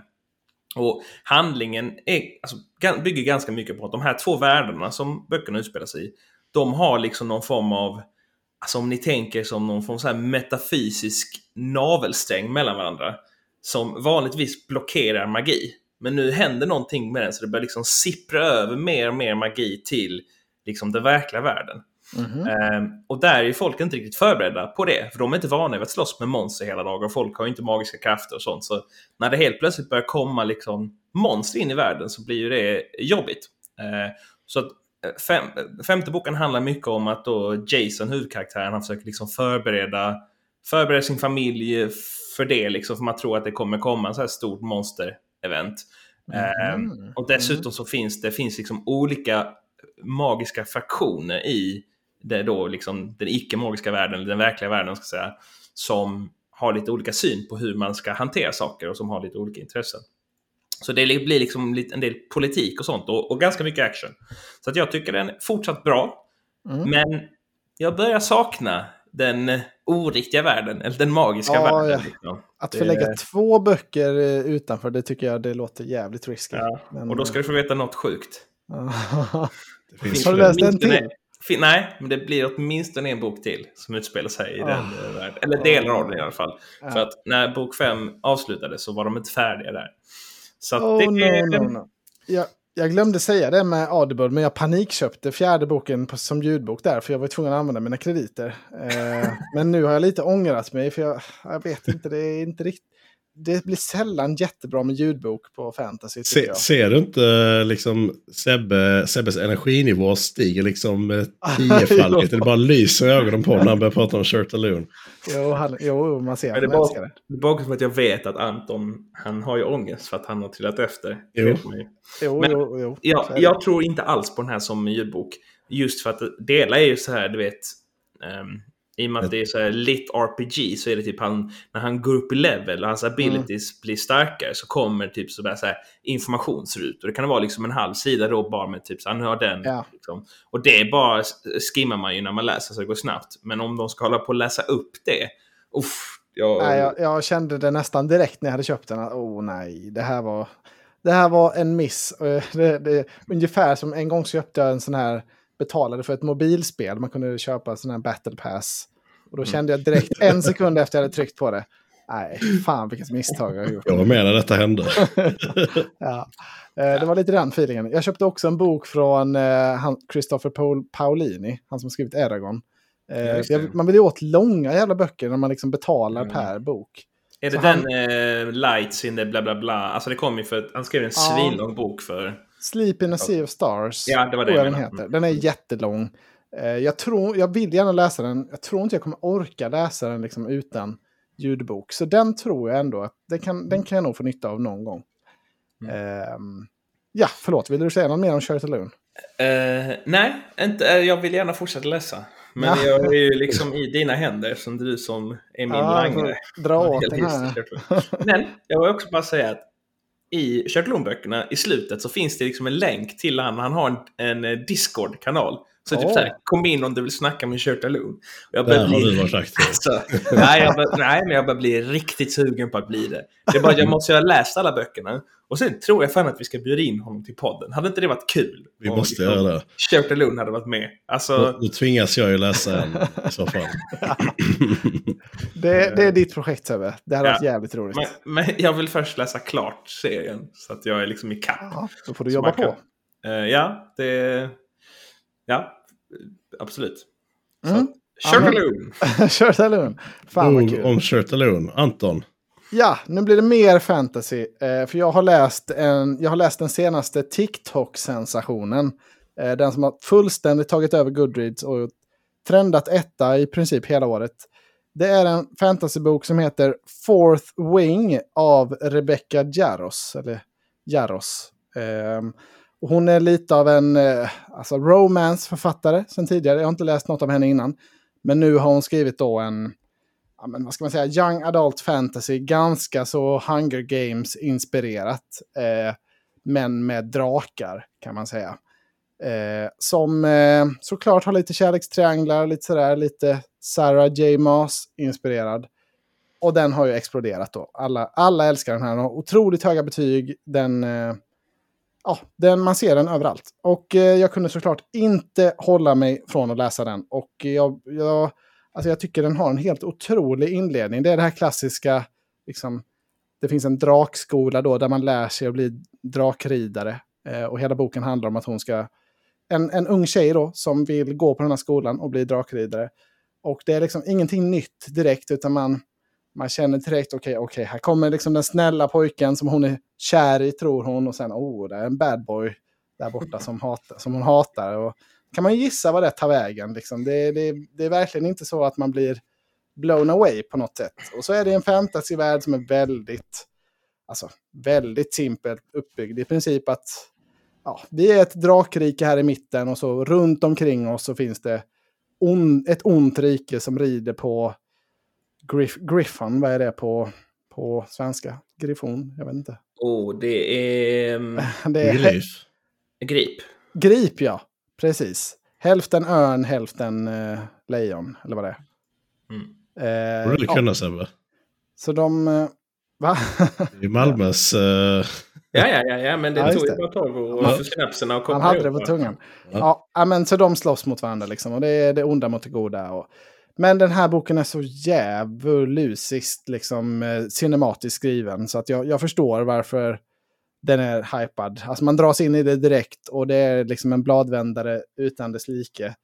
Och handlingen är, alltså, bygger ganska mycket på att de här två världarna som böckerna utspelar sig i, de har liksom någon form av, alltså om ni tänker som någon form av metafysisk navelsträng mellan varandra, som vanligtvis blockerar magi. Men nu händer någonting med den så det börjar liksom sippra över mer och mer magi till liksom den verkliga världen. Mm och där är folk inte riktigt förberedda på det, för de är inte vana vid att slåss med monster hela dagen. Och folk har inte magiska krafter och sånt. Så när det helt plötsligt börjar komma liksom monster in i världen så blir ju det jobbigt. Uh, så att eh, fem, femte boken handlar mycket om att då Jason, huvudkaraktären, han försöker liksom förbereda, förbereda sin familj för det, liksom, för man tror att det kommer komma en så här stort monster-event. Mm. Och dessutom så finns det finns liksom olika magiska fraktioner i det är då liksom den icke-magiska världen, eller den verkliga världen, ska säga, som har lite olika syn på hur man ska hantera saker och som har lite olika intressen. Så det blir liksom en del politik och sånt och, och ganska mycket action. Så att jag tycker den är fortsatt bra. Mm. Men jag börjar sakna den oriktiga världen, eller den magiska ja, världen. Liksom. Att förlägga det... två böcker eh, utanför, det tycker jag det låter jävligt risky. Ja. Men... Och då ska du få veta något sjukt. Har du läst en till? Nej, men det blir åtminstone en bok till som utspelar sig i oh. den eh, världen. Eller delar av den i alla fall. Ja. För att när bok 5 avslutades så var de inte färdiga där. Så oh, det no, no, no. Jag, jag glömde säga det med Audible, men jag panikköpte fjärde boken på, som ljudbok där, för jag var tvungen att använda mina krediter. Eh, men nu har jag lite ångrat mig, för jag, jag vet inte, det är inte riktigt det blir sällan jättebra med ljudbok på fantasy. Se, ser du inte liksom Sebbe, Sebbes energinivå stiger liksom tiofaldigt? det bara lyser i ögonen på när han börjar prata om Shirtaloon. Jo, han, jo, man ser han älskar det. Det är bara för att jag vet att Anton, han har ju ångest för att han har trillat efter. Jo. Jo, Men jo, jo, jag, jag tror inte alls på den här som ljudbok. Just för att delar är ju så här, du vet, um, i och med att det är så här lit RPG så är det typ han, när han går upp i level och hans abilities mm. blir starkare så kommer typ så så här informationsrutor. Det kan vara liksom en halv sida då bara med typ så han har den. Ja. Liksom. Och det bara skimmar man ju när man läser så det går snabbt. Men om de ska hålla på och läsa upp det. Uff, jag... Nej, jag, jag kände det nästan direkt när jag hade köpt den. Åh oh, nej, det här var det här var en miss. Det, det, ungefär som en gång så köpte jag en sån här, betalade för ett mobilspel. Man kunde köpa en sån här battle pass. Och då mm. kände jag direkt en sekund efter jag hade tryckt på det. Nej, fan vilket misstag jag har gjort. Jag var med när detta hände. ja. Eh, det var lite den feelingen. Jag köpte också en bok från eh, Christopher Paul Paolini, han som skrivit Eragon. Eh, man vill ju åt långa jävla böcker när man liksom betalar mm. per bok. Är det så den han... eh, Lights in the bla bla bla? Alltså det kom ju för att han skrev en ja. svinlång bok för... Sleep in a Sea of Stars. Ja, det var det jag den heter. Den är jättelång. Eh, jag, tror, jag vill gärna läsa den. Jag tror inte jag kommer orka läsa den liksom utan ljudbok. Så den tror jag ändå att den kan, den kan jag nog få nytta av någon gång. Mm. Eh, ja, förlåt. Vill du säga något mer om Sherry Loon? Uh, nej, inte, jag vill gärna fortsätta läsa. Men ja. jag är ju liksom i dina händer som du som är min ja, langare. Dra åt den här. Men jag vill också bara säga att i Sherlock i slutet så finns det liksom en länk till han. Han har en, en Discord-kanal. Så oh. typ såhär, kom in om du vill snacka med Kurt Alone. Jag börjar bli... har du varit aktiv. Alltså, nej, jag bör, nej, men jag börjar bli riktigt sugen på att bli det. Det är bara jag måste ha läst alla böckerna. Och sen tror jag fan att vi ska bjuda in honom till podden. Hade inte det varit kul? Vi måste göra det. Kurt Alone hade varit med. Alltså... Då, då tvingas jag ju läsa en i så fall. det, det, är ditt projekt Sebbe. Det hade ja. varit jävligt roligt. Men, men, jag vill först läsa klart serien. Så att jag är liksom i kapp. Ja, då får du jobba på. Uh, ja, det... Ja, absolut. Mm. Shirtaloon! Shirtaloon! Fan vad kul. Om Shirtaloon. Anton? Ja, nu blir det mer fantasy. Eh, för jag har, läst en, jag har läst den senaste TikTok-sensationen. Eh, den som har fullständigt tagit över Goodreads och trendat etta i princip hela året. Det är en fantasybok som heter Fourth Wing av Rebecca Jaros. Eller Jaros. Eh, hon är lite av en eh, alltså romance-författare sen tidigare. Jag har inte läst något av henne innan. Men nu har hon skrivit då en, ja, men vad ska man säga, young adult fantasy. Ganska så Hunger Games-inspirerat. Eh, men med drakar kan man säga. Eh, som eh, såklart har lite kärlekstrianglar, lite sådär, lite Sarah J. Maas-inspirerad. Och den har ju exploderat då. Alla, alla älskar den här. Den har otroligt höga betyg. Den eh, ja, den, man ser den överallt. Och eh, jag kunde såklart inte hålla mig från att läsa den. Och jag, jag, alltså jag tycker den har en helt otrolig inledning. Det är det här klassiska, liksom, det finns en drakskola då där man lär sig att bli drakridare. Eh, och hela boken handlar om att hon ska, en, en ung tjej då, som vill gå på den här skolan och bli drakridare. Och det är liksom ingenting nytt direkt, utan man, man känner direkt, okej, okay, okay, här kommer liksom den snälla pojken som hon är kär i, tror hon. Och sen, oh, det är en bad boy där borta som, hatar, som hon hatar. Och kan man gissa vad det tar vägen. Liksom. Det, det, det är verkligen inte så att man blir blown away på något sätt. Och så är det en fantasyvärld som är väldigt, alltså, väldigt simpelt uppbyggd. I princip att ja, vi är ett drakrike här i mitten och så runt omkring oss så finns det on, ett ont rike som rider på Griff, Griffon, vad är det på, på svenska? Griffon, jag vet inte. Oh, det är... Mm, det är Grip. Grip. Grip, ja. Precis. Hälften örn, hälften uh, lejon, eller vad det är. Mm. Eh, Borde du kunna ja. Sebbe. Så de... Uh, va? I Malmös... Uh... Ja, ja, ja, ja, men det ja, tog ju bara tag och ja. synapserna och Han hade det på tungan. Ja. ja, men så de slåss mot varandra liksom. Och det är det onda mot det goda. Och men den här boken är så djävulusiskt liksom, eh, cinematiskt skriven. Så att jag, jag förstår varför den är hypad. Alltså man dras in i det direkt och det är liksom en bladvändare utan dess like.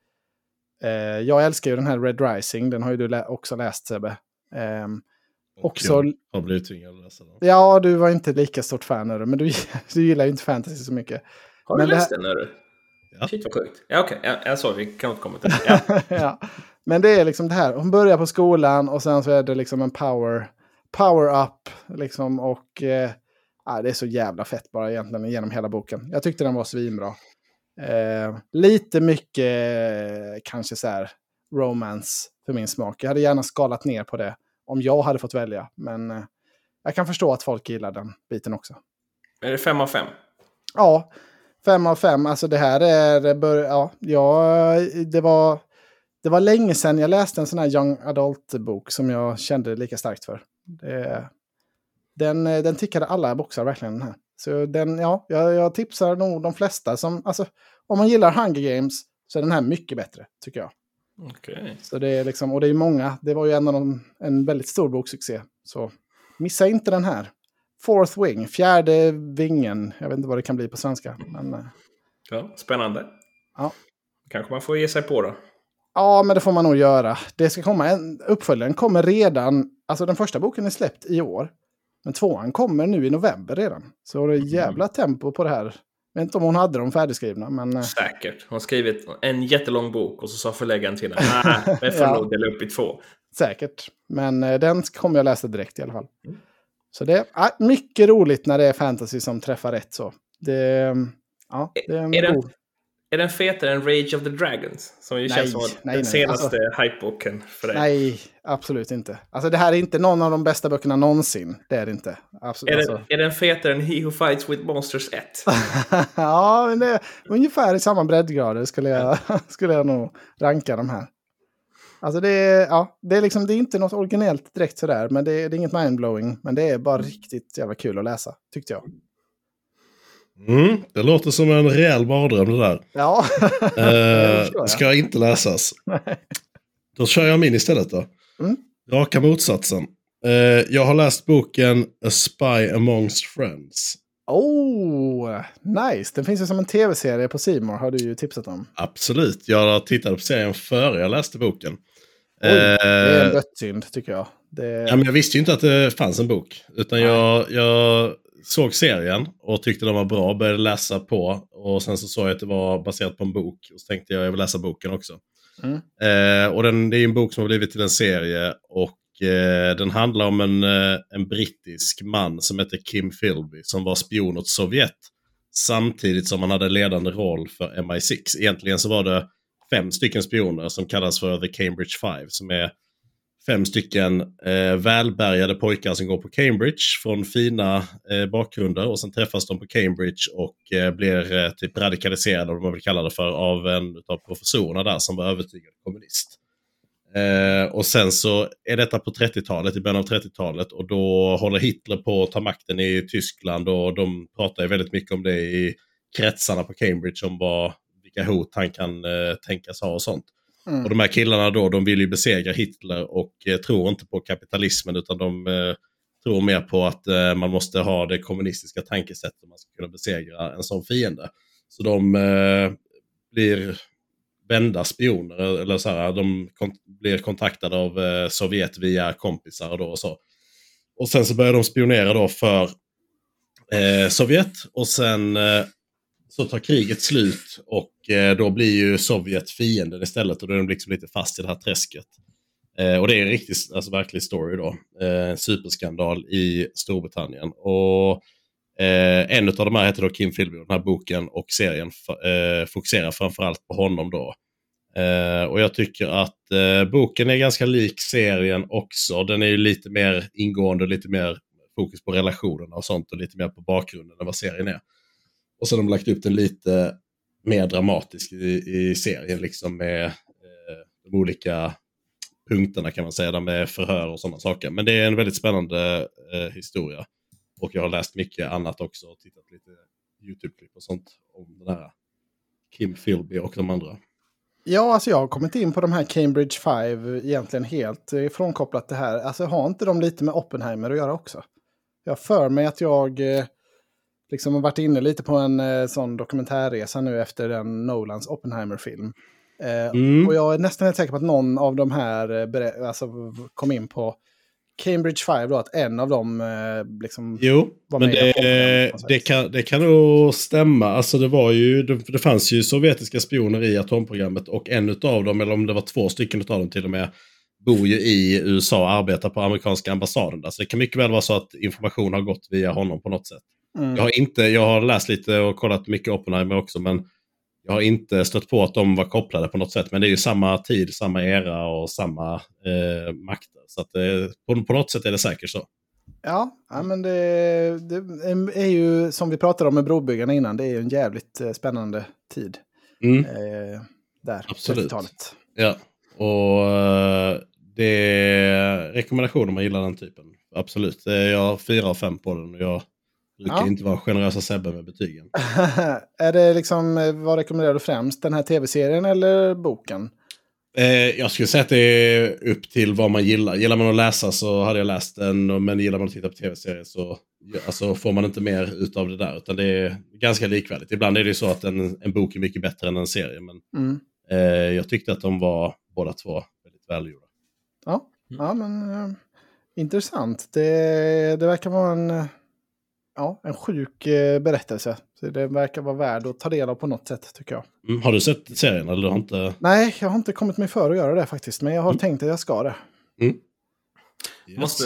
Eh, jag älskar ju den här Red Rising, den har ju du lä också läst Sebbe. Eh, också... Jag har blivit tvingad att läsa den. Ja, du var inte lika stort fan av men du, du gillar ju inte fantasy så mycket. Har men du läst den? Här... Ja. Shit vad sjukt. Ja, okej. Okay. Ja, jag såg, vi kan återkomma till det. Ja. ja. Men det är liksom det här, hon börjar på skolan och sen så är det liksom en power, power up. Liksom, och eh, det är så jävla fett bara egentligen genom hela boken. Jag tyckte den var svinbra. Eh, lite mycket eh, kanske så här romance för min smak. Jag hade gärna skalat ner på det om jag hade fått välja. Men eh, jag kan förstå att folk gillar den biten också. Är det fem av fem? Ja, fem av fem. Alltså det här är... Ja, ja det var det var länge sedan jag läste en sån här young adult-bok som jag kände lika starkt för. Det, den, den tickade alla boxar verkligen den här. Så den, ja, jag, jag tipsar nog de flesta som, alltså om man gillar Hunger Games så är den här mycket bättre, tycker jag. Okay. Så det är liksom, och det är många, det var ju en av de, en väldigt stor boksuccé. Så missa inte den här. Fourth Wing, fjärde vingen. Jag vet inte vad det kan bli på svenska. Men, eh. ja, spännande. Ja. kanske man får ge sig på då. Ja, men det får man nog göra. Det ska komma en, uppföljaren kommer redan, alltså den första boken är släppt i år. Men tvåan kommer nu i november redan. Så det är mm. jävla tempo på det här. Jag vet inte om hon hade dem färdigskrivna. Men... Eh. Säkert. Hon har skrivit en jättelång bok och så sa förläggaren till henne att det får ja. nog dela upp i två. Säkert. Men eh, den kommer jag läsa direkt i alla fall. Mm. Så det är mycket roligt när det är fantasy som träffar rätt så. Det, ja, det är, är, den, är den fetare än Rage of the Dragons? Som ju nej, känns som nej, den nej. senaste alltså, hypeboken för dig. Nej, absolut inte. Alltså det här är inte någon av de bästa böckerna någonsin. Det är det inte. Absolut, är, den, alltså. är den fetare än He Who Fights With Monsters 1? ja, men det är ungefär i samma breddgrader skulle jag, skulle jag nog ranka de här. Alltså det är, ja, det är liksom, det är inte något originellt direkt sådär, men det är, det är inget mindblowing. Men det är bara riktigt jävla kul att läsa, tyckte jag. Mm, det låter som en rejäl mardröm det där. Ja. eh, ska inte läsas. Då kör jag min istället då. Mm. Raka motsatsen. Eh, jag har läst boken A Spy Amongst Friends. Oh, nice. Den finns ju som en tv-serie på Simor har du ju tipsat om. Absolut. Jag tittade på serien före jag läste boken. Oj, det är en eh, dödssynd tycker jag. Det... Ja, men jag visste ju inte att det fanns en bok. Utan jag, jag såg serien och tyckte den var bra, började läsa på. Och sen så såg jag att det var baserat på en bok. Och så tänkte jag att jag vill läsa boken också. Mm. Eh, och den, det är en bok som har blivit till en serie. Och eh, den handlar om en, eh, en brittisk man som heter Kim Philby som var spion åt Sovjet. Samtidigt som han hade ledande roll för MI6. Egentligen så var det fem stycken spioner som kallas för The Cambridge Five. Som är fem stycken eh, välbärgade pojkar som går på Cambridge från fina eh, bakgrunder och sen träffas de på Cambridge och eh, blir eh, typ radikaliserade, om man vill kalla det för, av en av professorerna där som var övertygad kommunist. Eh, och sen så är detta på 30-talet, i början av 30-talet och då håller Hitler på att ta makten i Tyskland och de pratar ju väldigt mycket om det i kretsarna på Cambridge om vad, vilka hot han kan eh, tänkas ha och sånt. Mm. Och de här killarna då, de vill ju besegra Hitler och eh, tror inte på kapitalismen utan de eh, tror mer på att eh, man måste ha det kommunistiska tankesättet om man ska kunna besegra en sån fiende. Så de eh, blir vända spioner, eller så här, de kont blir kontaktade av eh, Sovjet via kompisar och, då och så. Och sen så börjar de spionera då för eh, Sovjet och sen eh, så tar kriget slut och eh, då blir ju Sovjet fienden istället och då är de liksom lite fast i det här träsket. Eh, och det är en riktig, alltså verklig story då. Eh, en superskandal i Storbritannien. Och eh, en av de här heter då Kim Philby. Den här boken och serien fokuserar framförallt på honom då. och jag tycker att boken är ganska lik serien också. Den är ju lite mer ingående, lite mer fokus på relationerna och sånt och lite mer på bakgrunden än vad serien är. Och så har de lagt upp den lite mer dramatisk i, i serien, liksom med eh, de olika punkterna kan man säga, med förhör och sådana saker. Men det är en väldigt spännande eh, historia. Och jag har läst mycket annat också och tittat lite YouTube-klipp och sånt om den här Kim Philby och de andra. Ja, alltså jag har kommit in på de här Cambridge Five egentligen helt frånkopplat det här. Alltså har inte de lite med Oppenheimer att göra också? Jag för mig att jag eh, liksom har varit inne lite på en eh, sån dokumentärresa nu efter den Nolans Oppenheimer-film. Eh, mm. Och jag är nästan helt säker på att någon av de här eh, alltså, kom in på Cambridge 5 då, att en av dem eh, liksom Jo, var men det, det, kan, det kan nog stämma. Alltså det var ju, det, det fanns ju sovjetiska spioner i atomprogrammet och en av dem, eller om det var två stycken av dem till och med, bor ju i USA och arbetar på amerikanska ambassaden där. Så det kan mycket väl vara så att information har gått via honom på något sätt. Mm. Jag, har inte, jag har läst lite och kollat mycket Oppenheimer också, men jag har inte stött på att de var kopplade på något sätt. Men det är ju samma tid, samma era och samma eh, makter. Så att, eh, på, på något sätt är det säkert så. Ja, ja men det, det, är ju som vi pratade om med brobyggarna innan, det är ju en jävligt eh, spännande tid. Mm. Eh, där, Absolut. 30-talet. Ja, och eh, det är rekommendationer om man gillar den typen. Absolut, jag har fyra av fem på den. Jag Du kan ja. inte vara generösa Sebbe med betygen. är det liksom, eh, vad rekommenderar du främst? Den här tv-serien eller boken? Eh, jag skulle säga att det är upp till vad man gillar. Gillar man att läsa så hade jag läst den, men gillar man att titta på tv-serier så alltså, får man inte mer utav det där. Utan det är ganska likvärdigt. Ibland är det så att en, en bok är mycket bättre än en serie. Men mm. eh, jag tyckte att de var båda två väldigt välgjorda. Ja, ja men eh, intressant. Det, det verkar vara en, ja, en sjuk eh, berättelse. Så det verkar vara värd att ta del av på något sätt tycker jag. Mm, har du sett serien? Eller du har inte... Nej, jag har inte kommit mig för att göra det faktiskt. Men jag har mm. tänkt att jag ska det. Mm. Yes. Måste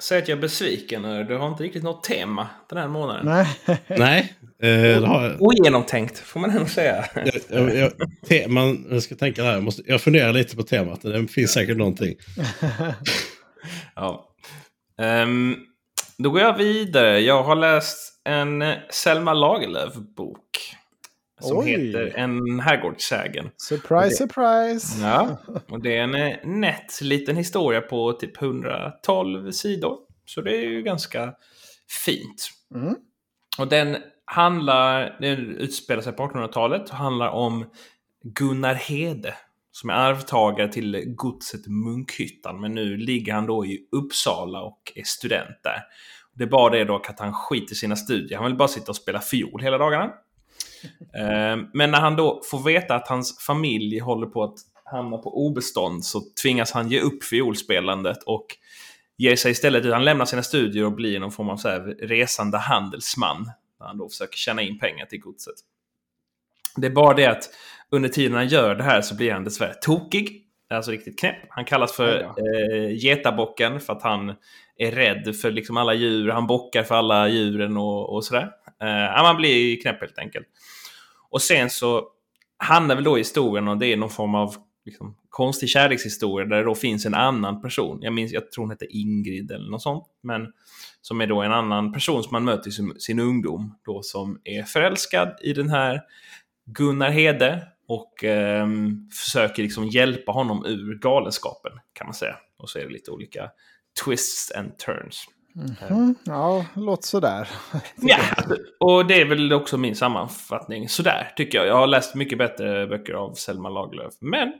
säga att jag är besviken. Du har inte riktigt något tema den här månaden. Nej. Nej. Eh, har... Ogenomtänkt får man ändå säga. jag, jag, jag, teman, jag ska tänka här. Jag, måste, jag funderar lite på temat. Det finns säkert någonting. ja. Um, då går jag vidare. Jag har läst en Selma Lagerlöf-bok. Som Oj. heter En herrgårdssägen. Surprise, det, surprise! Ja, och det är en eh, nätt liten historia på typ 112 sidor. Så det är ju ganska fint. Mm. Och den handlar, den utspelar sig på 1800-talet och handlar om Gunnar Hede som är arvtagare till godset Munkhyttan. Men nu ligger han då i Uppsala och är student där. Det är bara det dock att han skiter i sina studier. Han vill bara sitta och spela fiol hela dagarna. Eh, men när han då får veta att hans familj håller på att hamna på obestånd så tvingas han ge upp fiolspelandet och ger sig istället Han lämnar sina studier och blir någon form av så resande handelsman. Där han då försöker tjäna in pengar till godset. Det är bara det att under tiden han gör det här så blir han dessvärre tokig. Alltså riktigt knäpp. Han kallas för eh, getabocken för att han är rädd för liksom alla djur. Han bockar för alla djuren och, och sådär. Eh, man blir knäpp helt enkelt. Och sen så hamnar väl då historien och det är någon form av liksom, konstig kärlekshistoria där det då finns en annan person. Jag minns, jag tror hon heter Ingrid eller något sånt. Men som är då en annan person som man möter i sin, sin ungdom. Då som är förälskad i den här Gunnar Hede och eh, försöker liksom hjälpa honom ur galenskapen kan man säga. Och så är det lite olika twists and turns. Mm -hmm. Ja, låt sådär. ja, och det är väl också min sammanfattning. Sådär, tycker jag. Jag har läst mycket bättre böcker av Selma Lagerlöf. Men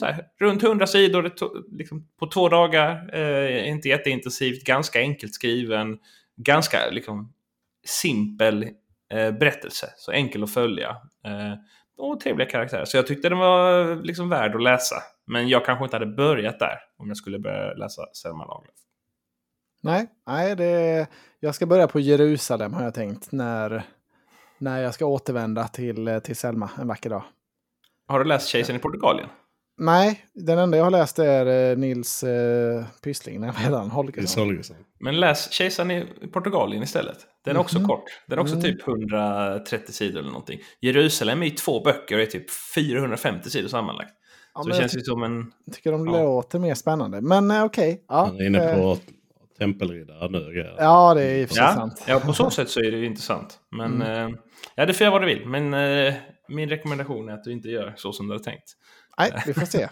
här, runt 100 sidor liksom, på två dagar. Eh, inte jätteintensivt, ganska enkelt skriven. Ganska liksom, simpel eh, berättelse. Så enkel att följa. Eh, och trevliga karaktärer. Så jag tyckte den var liksom värd att läsa. Men jag kanske inte hade börjat där om jag skulle börja läsa Selma Lagerlöf. Nej, nej det, jag ska börja på Jerusalem har jag tänkt. När, när jag ska återvända till, till Selma en vacker dag. Har du läst Kejsaren i Portugalien? Nej, den enda jag har läst är eh, Nils eh, Pyssling. Nej, redan Holgersson. Men läs Kejsaren i Portugalien istället. Den är också mm. kort. Den är också mm. typ 130 sidor eller någonting. Jerusalem är i två böcker och är typ 450 sidor sammanlagt. Ja, så det känns ju som en... Jag tycker de ja. låter mer spännande. Men eh, okej. Okay. Ja, Han är inne på eh. tempelriddare nu. Ja, det är sig ja. sant. Ja, på så sätt så är det ju intressant. Men mm. eh, ja, det får jag vad du vill. Men eh, min rekommendation är att du inte gör så som du har tänkt. Nej, vi får se.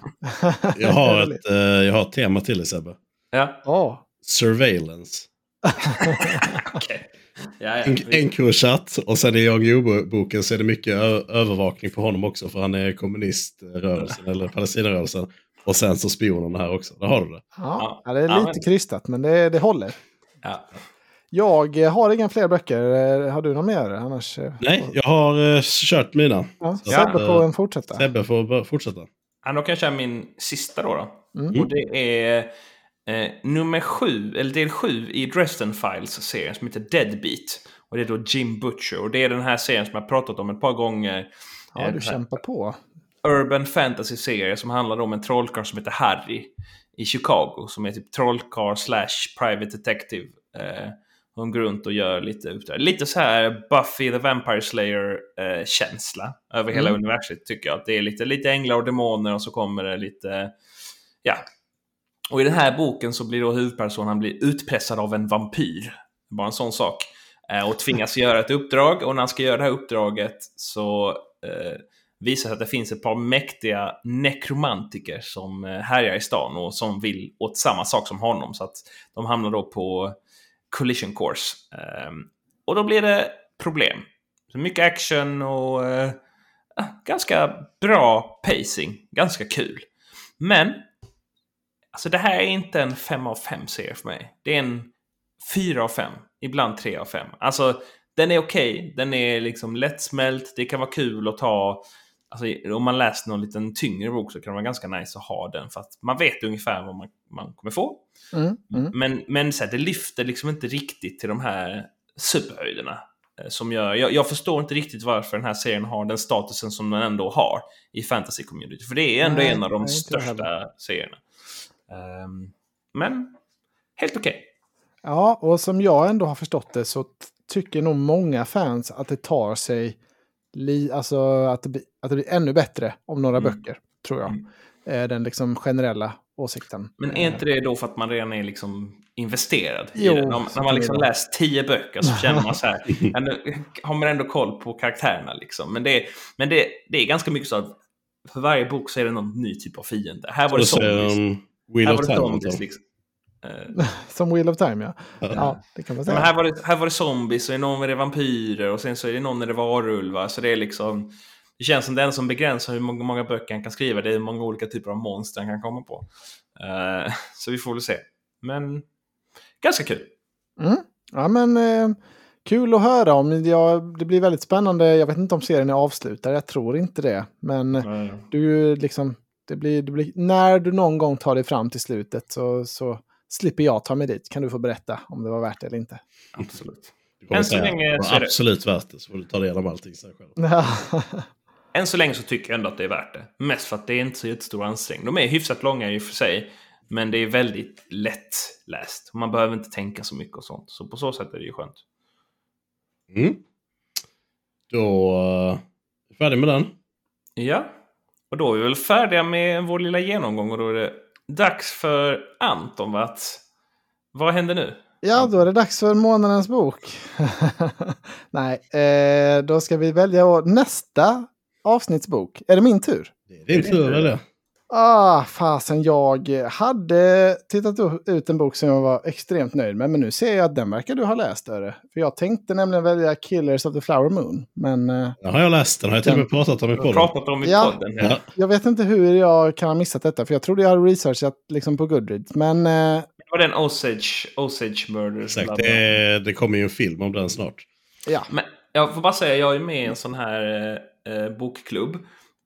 jag, har ett, eh, jag har ett tema till dig Sebbe. Ja. Oh. Surveillance. okay. Ja, ja. En, en kursat och sen i Jan så är det mycket övervakning på honom också för han är kommuniströrelsen eller Palestinarörelsen. Och sen så spionerna här också. Där har du det. Ja, ja det är lite men... krystat men det, det håller. Ja. Jag har inga fler böcker. Eh, har du någon mer? Annars... Nej, jag har uh, kört mina. Ja, Sebbe får uh, fortsätta. Sebbe får fortsätta. Ja, då kan jag köra min sista då. då. Mm. Och det är eh, nummer sju, eller del sju i Dresden Files-serien som heter Deadbeat. Och det är då Jim Butcher. Och det är den här serien som jag pratat om ett par gånger. Ja, eh, du kämpar på. Urban Fantasy-serie som handlar om en trollkarl som heter Harry i Chicago. Som är typ trollkarl slash private detective. Eh, de går runt och gör lite uppdrag. Lite så här Buffy the Vampire Slayer-känsla eh, över hela mm. universet tycker jag. Det är lite, lite änglar och demoner och så kommer det lite... Ja. Och i den här boken så blir då huvudpersonen blir utpressad av en vampyr. Bara en sån sak. Eh, och tvingas göra ett uppdrag och när han ska göra det här uppdraget så eh, visar sig att det finns ett par mäktiga nekromantiker som eh, härjar i stan och som vill åt samma sak som honom. Så att de hamnar då på collision course. Ehm, och då blir det problem. Så mycket action och eh, ganska bra pacing. Ganska kul. Men alltså det här är inte en 5 av 5 serie för mig. Det är en 4 av 5. Ibland 3 av 5. Alltså den är okej. Okay. Den är liksom lättsmält. Det kan vara kul att ta. Alltså, om man läser någon liten tyngre bok så kan det vara ganska nice att ha den. För att man vet ungefär vad man, man kommer få. Mm, mm. Men, men så här, det lyfter liksom inte riktigt till de här superhöjderna. Eh, som gör, jag, jag, förstår inte riktigt varför den här serien har den statusen som den ändå har i fantasy-community. För det är ändå nej, en av de nej, största serierna. Um, men helt okej. Okay. Ja, och som jag ändå har förstått det så tycker nog många fans att det tar sig, li, alltså att det, blir, att det blir ännu bättre om några mm. böcker, tror jag. Mm. Eh, den liksom generella åsikten. Men är inte det då för att man redan är liksom investerad jo, i det? När, när man liksom läst tio böcker så känner man så här, nu har man ändå koll på karaktärerna liksom. Men det, men det, det är ganska mycket så att för varje bok så är det någon ny typ av fiende. Här var det zombies. Um, Wheel här of Time. Zombies, liksom. Som Wheel of Time, ja. ja det kan man säga. Men här, var det, här var det zombies, och i någon är det vampyrer och sen så är det någon är det varulvar. Så det är liksom... Det känns som den som begränsar hur många, många böcker han kan skriva. Det är hur många olika typer av monster han kan komma på. Uh, så vi får väl se. Men ganska kul. Mm. Ja, men eh, kul att höra om. Jag, det blir väldigt spännande. Jag vet inte om serien är avslutad. Jag tror inte det. Men mm. du liksom... Det blir, det blir, när du någon gång tar dig fram till slutet så, så slipper jag ta mig dit. Kan du få berätta om det var värt det eller inte. Absolut. Än så länge det var absolut värt det, så får du ta del av allting sen själv. Än så länge så tycker jag ändå att det är värt det. Mest för att det är inte så jättestor ansträngning. De är hyfsat långa i och för sig. Men det är väldigt lättläst. Man behöver inte tänka så mycket och sånt. Så på så sätt är det ju skönt. Mm. Då uh, är vi färdiga med den. Ja. Och då är vi väl färdiga med vår lilla genomgång. Och då är det dags för Anton att... Vad händer nu? Ja, då är det dags för månadens bok. Nej, eh, då ska vi välja nästa avsnittsbok. Är det min tur? Det är din tur, eller? Ah, fasen, jag hade tittat ut en bok som jag var extremt nöjd med, men nu ser jag att den verkar du ha läst. Öre. För jag tänkte nämligen välja Killers of the Flower Moon. Men, eh, ja, har jag läst den, har jag till och med pratat om i podden. Pratat om i ja, podden ja. Jag vet inte hur jag kan ha missat detta, för jag trodde jag hade researchat liksom på Goodreads. Men... Eh, var den Osage, Osage Murders? Exakt, det, det kommer ju en film om den snart. Ja. Men jag får bara säga, jag är med i en sån här eh, bokklubb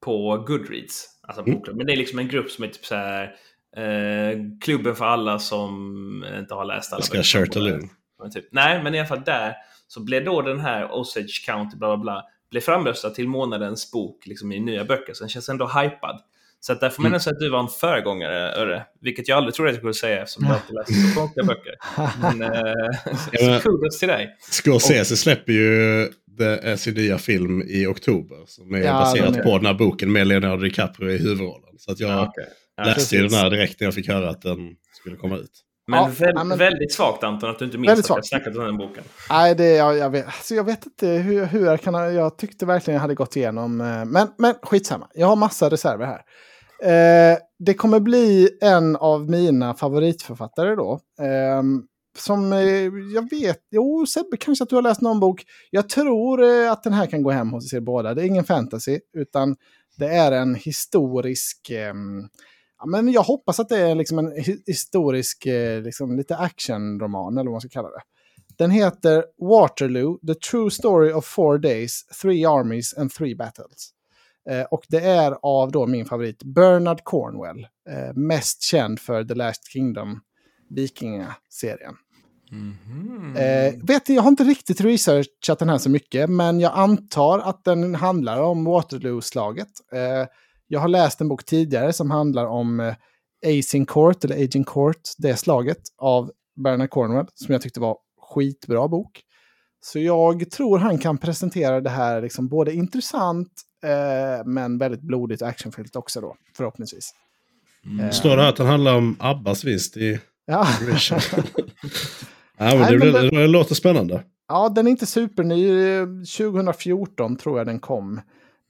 på Goodreads. Alltså mm. bokklubb. Men det är liksom en grupp som är typ så här eh, klubben för alla som inte har läst alla böcker. Ska men typ. Nej, men i alla fall där så blev då den här Osage County bla bla bla blev framröstad till månadens bok liksom, i nya böcker. Så den känns ändå hypad. Så att där får man mm. säga att du var en föregångare, Örre. Vilket jag aldrig trodde jag skulle säga eftersom jag alltid läst så konstiga böcker. Men, eh, så kudos till dig. Scorsese släpper ju sin nya film i oktober. Som är ja, baserat är... på den här boken med Leonardo DiCaprio i huvudrollen. Så att jag ja, okay. ja, läste ju den här direkt när jag fick höra att den skulle komma ut. Men, ja, väldigt, men väldigt svagt Anton att du inte minns att jag snackat om den boken. Nej, det, jag, jag, vet, alltså jag vet inte hur, hur jag kan... Jag tyckte verkligen jag hade gått igenom... Eh, men, men skitsamma, jag har massa reserver här. Eh, det kommer bli en av mina favoritförfattare då. Eh, som eh, jag vet, jo Sebbe kanske att du har läst någon bok. Jag tror eh, att den här kan gå hem hos er båda. Det är ingen fantasy, utan det är en historisk... Eh, ja, men jag hoppas att det är liksom en historisk, eh, liksom lite actionroman eller vad man ska kalla det. Den heter Waterloo, The True Story of Four Days, Three Armies and Three Battles. Eh, och det är av då min favorit Bernard Cornwell. Eh, mest känd för The Last Kingdom, Vikingaserien. Mm eh, vet jag har inte riktigt researchat den här så mycket, men jag antar att den handlar om Waterloo-slaget. Eh, jag har läst en bok tidigare som handlar om eh, Acing Court, eller Aging Court, det slaget av Bernard Cornwell, som jag tyckte var skitbra bok. Så jag tror han kan presentera det här liksom både intressant eh, men väldigt blodigt och actionfyllt också då, förhoppningsvis. Mm. Eh. Står det att den handlar om Abbas vinst i ja. ja, men Nej, det, men det, det låter spännande. Ja, den är inte superny. 2014 tror jag den kom.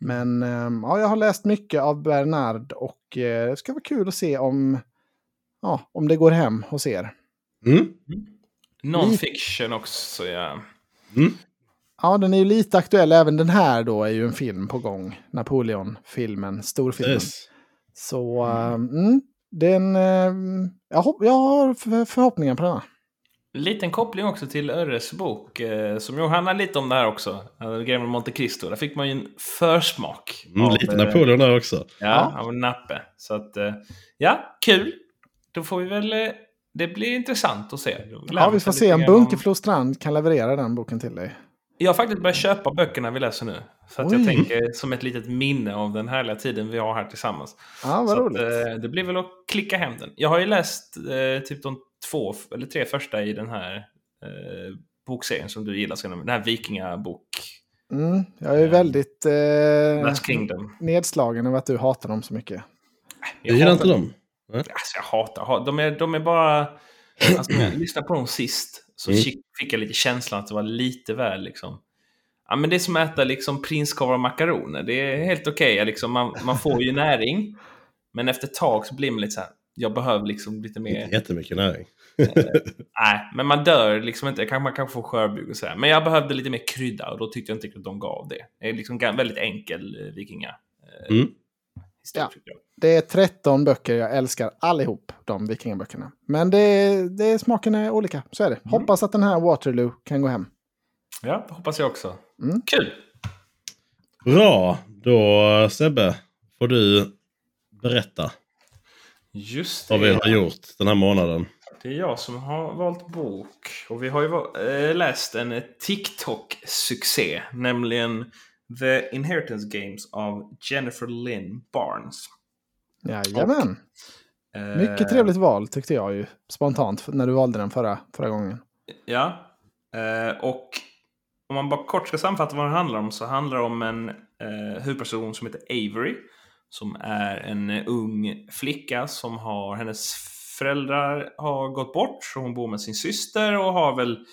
Men ehm, ja, jag har läst mycket av Bernard och eh, det ska vara kul att se om, ja, om det går hem hos er. Mm. Non-fiction också, ja. Mm. Ja, den är ju lite aktuell. Även den här då är ju en film på gång. Napoleon-filmen, storfilmen. Yes. Så mm, den, jag, hopp, jag har förhoppningar på denna. Liten koppling också till Örres bok eh, som ju handlar lite om det här också. Greven Monte Cristo. Där fick man ju en försmak. Mm, av, lite Napoleon där också. Ja, ja, av Nappe. Så att, eh, ja, kul. Då får vi väl... Eh, det blir intressant att se. Ja, vi får se om Bunkeflo Strand kan leverera den boken till dig. Jag har faktiskt börjat köpa böckerna vi läser nu. Så att jag tänker som ett litet minne av den härliga tiden vi har här tillsammans. Ja, vad roligt. Att, det blir väl att klicka hem den. Jag har ju läst eh, typ de två eller tre första i den här eh, bokserien som du gillar, den här vikingabok. Mm, jag är eh, väldigt eh, nedslagen över att du hatar dem så mycket. Jag, gillar inte dem. Alltså, jag hatar, de är, de är bara... Alltså, när jag lyssnade på dem sist så mm. fick jag lite känslan att det var lite väl liksom... Ja, men det är som att äta liksom prinskorvar och makaroner. Det är helt okej. Okay, liksom, man, man får ju näring. Men efter ett tag så blir man lite så här, jag behöver liksom lite mer... Inte jättemycket näring. nej, men man dör liksom inte. Kan, man kan få skörbjugg och sådär. Men jag behövde lite mer krydda och då tyckte jag inte att de gav det. Det är liksom väldigt enkel eh, vikinga. Eh, mm. Ja. Det är 13 böcker, jag älskar allihop de vikingaböckerna. Men det, det, smaken är olika, så är det. Mm. Hoppas att den här Waterloo kan gå hem. Ja, det hoppas jag också. Mm. Kul! Bra, då Sebbe får du berätta. Just det. Vad vi har gjort den här månaden. Det är jag som har valt bok. Och vi har ju äh, läst en TikTok-succé. Nämligen The Inheritance Games av Jennifer Lynn Barnes. Jajamän. Och, äh, Mycket trevligt val tyckte jag ju spontant när du valde den förra, förra gången. Ja. Äh, och om man bara kort ska sammanfatta vad det handlar om så handlar det om en eh, huvudperson som heter Avery som är en ung flicka som har, hennes föräldrar har gått bort, så hon bor med sin syster och har väl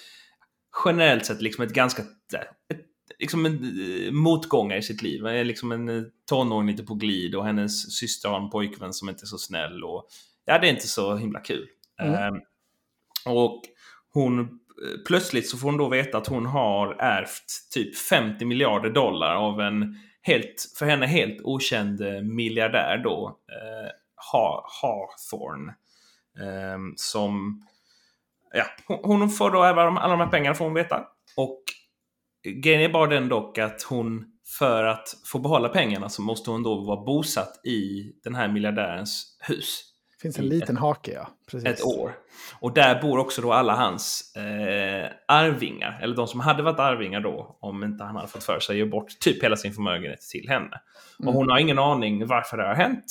generellt sett liksom ett ganska, ett, liksom en eh, motgångar i sitt liv. är liksom en eh, tonåring lite på glid och hennes syster har en pojkvän som inte är så snäll och ja, det är inte så himla kul. Mm. Um, och hon eh, plötsligt så får hon då veta att hon har ärvt typ 50 miljarder dollar av en helt, för henne helt okänd eh, miljardär då, eh, Hawthorne. Eh, som, ja, hon får då alla de här pengarna får hon veta. Och grejen är bara den dock att hon för att få behålla pengarna så måste hon då vara bosatt i den här miljardärens hus. Det finns en liten ett, hake, ja. Precis. Ett år. Och där bor också då alla hans eh, arvingar, eller de som hade varit arvingar då, om inte han hade fått för sig att ge bort typ hela sin förmögenhet till henne. Mm. Och hon har ingen aning varför det har hänt.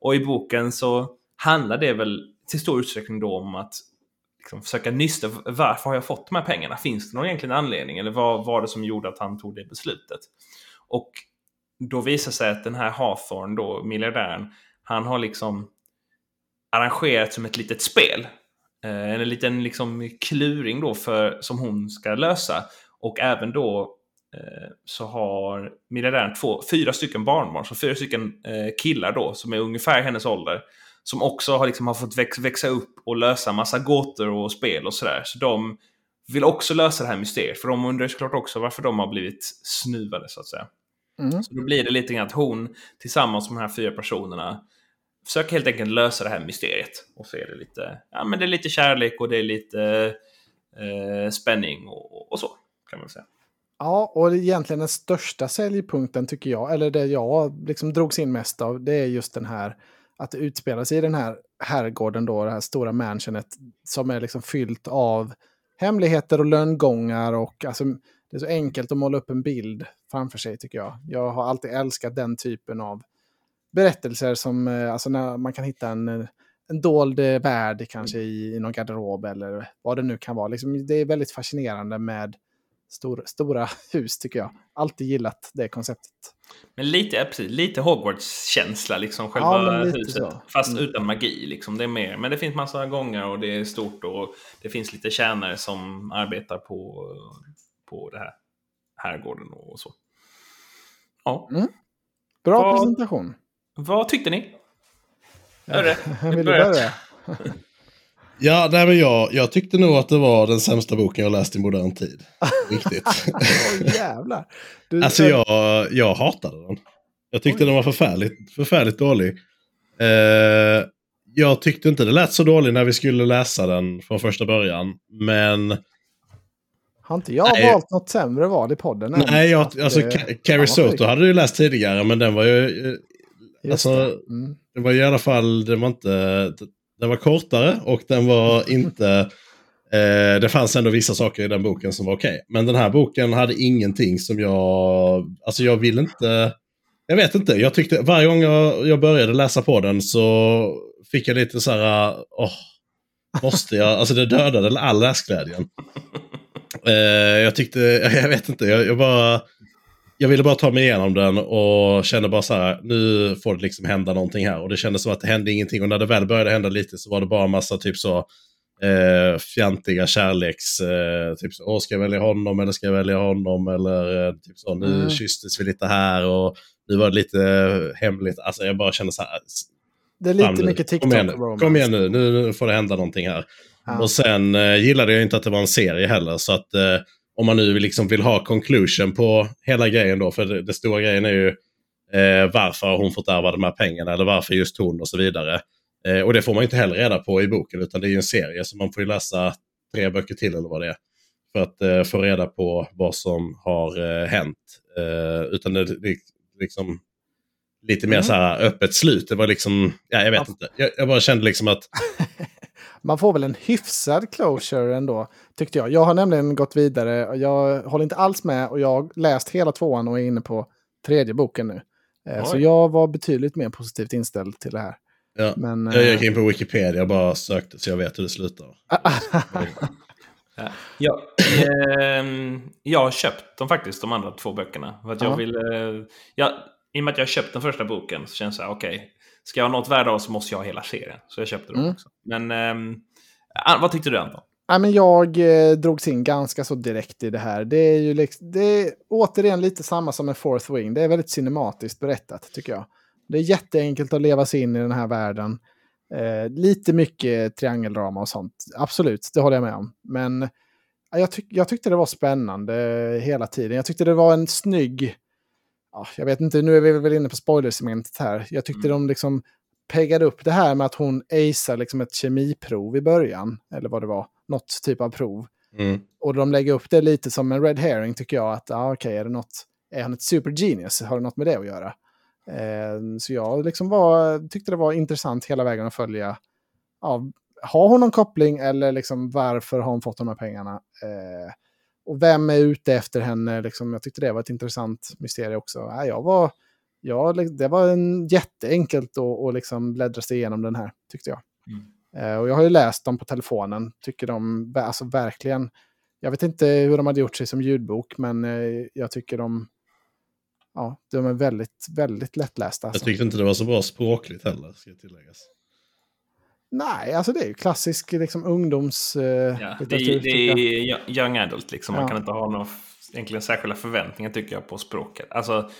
Och i boken så handlar det väl till stor utsträckning då om att liksom, försöka nysta. Varför har jag fått de här pengarna? Finns det någon egentlig anledning? Eller vad var det som gjorde att han tog det beslutet? Och då visar sig att den här Hawthorne då, miljardären, han har liksom arrangerat som ett litet spel. Eh, en liten liksom kluring då för, som hon ska lösa. Och även då eh, så har miljardären två, fyra stycken barnbarn, så fyra stycken eh, killar då som är ungefär hennes ålder. Som också har, liksom, har fått väx, växa upp och lösa massa gåtor och spel och sådär. Så de vill också lösa det här mysteriet. För de undrar såklart också varför de har blivit snuvade så att säga. Mm. Så då blir det lite grann att hon tillsammans med de här fyra personerna försöker helt enkelt lösa det här mysteriet. Och så är det lite, ja, men det är lite kärlek och det är lite eh, spänning och, och, så. kan man säga. Ja, och egentligen den största säljpunkten tycker jag, eller det jag liksom drogs in mest av, det är just den här att det utspelar sig i den här herrgården då, det här stora mansionet som är liksom fyllt av hemligheter och lönngångar och alltså, det är så enkelt att måla upp en bild framför sig tycker jag. Jag har alltid älskat den typen av berättelser som, eh, alltså när man kan hitta en, en dold eh, värld kanske i, i någon garderob eller vad det nu kan vara. Liksom, det är väldigt fascinerande med stor, stora hus tycker jag. Alltid gillat det konceptet. Men lite, precis, lite Hogwarts-känsla, liksom själva ja, huset. Så. Fast mm. utan magi. Liksom. Det är mer. Men det finns massa gångar och det är stort och det finns lite tjänare som arbetar på, på det här herrgården och så. Ja. Mm. Bra Vad... presentation. Vad tyckte ni? Hörru, Vill du börja? Ja, nej, men jag, jag tyckte nog att det var den sämsta boken jag läst i modern tid. Riktigt. oh, jävlar. Du, alltså jag, jag hatade den. Jag tyckte Oj. den var förfärligt, förfärligt dålig. Eh, jag tyckte inte det lät så dåligt när vi skulle läsa den från första början. Men... Har inte jag nej, valt något sämre val i podden? Nej, jag, alltså Carrie Soto hade du läst tidigare, men den var ju... Alltså, det. Mm. det var i alla fall, den var inte... Den var kortare och den var inte... Eh, det fanns ändå vissa saker i den boken som var okej. Okay. Men den här boken hade ingenting som jag... Alltså jag vill inte... Jag vet inte, jag tyckte varje gång jag, jag började läsa på den så fick jag lite så här, åh, måste jag, alltså det dödade all läsglädjen. Eh, jag tyckte, jag vet inte, jag, jag, bara, jag ville bara ta mig igenom den och kände bara så här, nu får det liksom hända någonting här. Och det kändes som att det hände ingenting och när det väl började hända lite så var det bara massa typ så eh, fjantiga kärleks, eh, typ så, åh ska jag välja honom eller ska jag välja honom eller eh, typ så, nu mm. kysstes vi lite här och nu var det lite hemligt. Alltså jag bara kände så här, det är lite mycket TikTok Kom kom igen nu. nu, får det hända någonting här. Ja. Och sen eh, gillade jag inte att det var en serie heller. Så att eh, om man nu liksom vill ha conclusion på hela grejen då, för det, det stora grejen är ju eh, varför har hon fått ärva de här pengarna eller varför just hon och så vidare. Eh, och det får man inte heller reda på i boken utan det är ju en serie så man får ju läsa tre böcker till eller vad det är. För att eh, få reda på vad som har eh, hänt. utan det, det liksom lite mer mm. så här öppet slut. Det var liksom, ja, jag vet inte. Jag, jag bara kände liksom att... Man får väl en hyfsad closure ändå, tyckte jag. Jag har nämligen gått vidare. Jag håller inte alls med och jag har läst hela tvåan och är inne på tredje boken nu. Eh, Oj. Så jag var betydligt mer positivt inställd till det här. Ja. Men, jag gick eh, in på Wikipedia och bara sökte så jag vet hur det slutar. ja, eh, jag har köpt dem faktiskt, de andra två böckerna. För att jag vill, eh, jag, i och med att jag köpt den första boken så känns det okej, okay, ska jag ha något värde av så måste jag ha hela serien. Så jag köpte mm. också. Men eh, vad tyckte du Anton? Ja, men jag eh, drogs in ganska så direkt i det här. Det är ju liksom, det är återigen lite samma som en Fourth Wing. Det är väldigt cinematiskt berättat tycker jag. Det är jätteenkelt att leva sig in i den här världen. Eh, lite mycket triangeldrama och sånt. Absolut, det håller jag med om. Men jag, tyck jag tyckte det var spännande hela tiden. Jag tyckte det var en snygg ja, jag vet inte, nu är vi väl inne på spoilersegmentet här. Jag tyckte mm. de liksom peggade upp det här med att hon acear liksom ett kemiprov i början. Eller vad det var, något typ av prov. Mm. Och de lägger upp det lite som en red herring tycker jag. Att ah, okej, okay, är det något, är han ett supergenius? Har det något med det att göra? Eh, så jag liksom var, tyckte det var intressant hela vägen att följa. Ja, har hon någon koppling eller liksom varför har hon fått de här pengarna? Eh, och vem är ute efter henne? Liksom, jag tyckte det var ett intressant mysterium också. Ja, jag var, ja, det var en jätteenkelt att, att liksom bläddra sig igenom den här, tyckte jag. Mm. Uh, och jag har ju läst dem på telefonen, tycker de, alltså verkligen, jag vet inte hur de hade gjort sig som ljudbok, men uh, jag tycker de, ja, de är väldigt, väldigt lättlästa. Alltså. Jag tyckte inte det var så bra språkligt heller, ska tilläggas. Nej, alltså det är ju klassisk liksom, ungdoms... Eh, ja, det, är, det är young adult liksom. Man ja. kan inte ha några egentligen särskilda förväntningar tycker jag på språket. Alltså,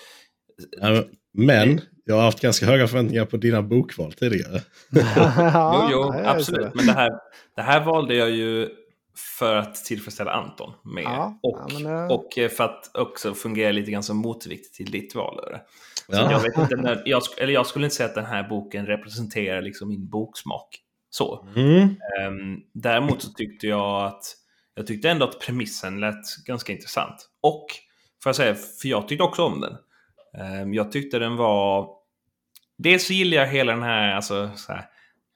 ja, men jag har haft ganska höga förväntningar på dina bokval tidigare. jo, jo, absolut. Men det här, det här valde jag ju för att tillfredsställa Anton med. Ja, och, ja, men, och för att också fungera lite grann som motvikt till ditt val. Ja. jag, vet inte när, jag, eller jag skulle inte säga att den här boken representerar liksom min boksmak. Så. Mm. Um, däremot så tyckte jag att jag tyckte ändå att premissen lät ganska intressant. Och, får jag säga, för jag tyckte också om den. Um, jag tyckte den var... Dels så gillar jag hela den här, alltså, så här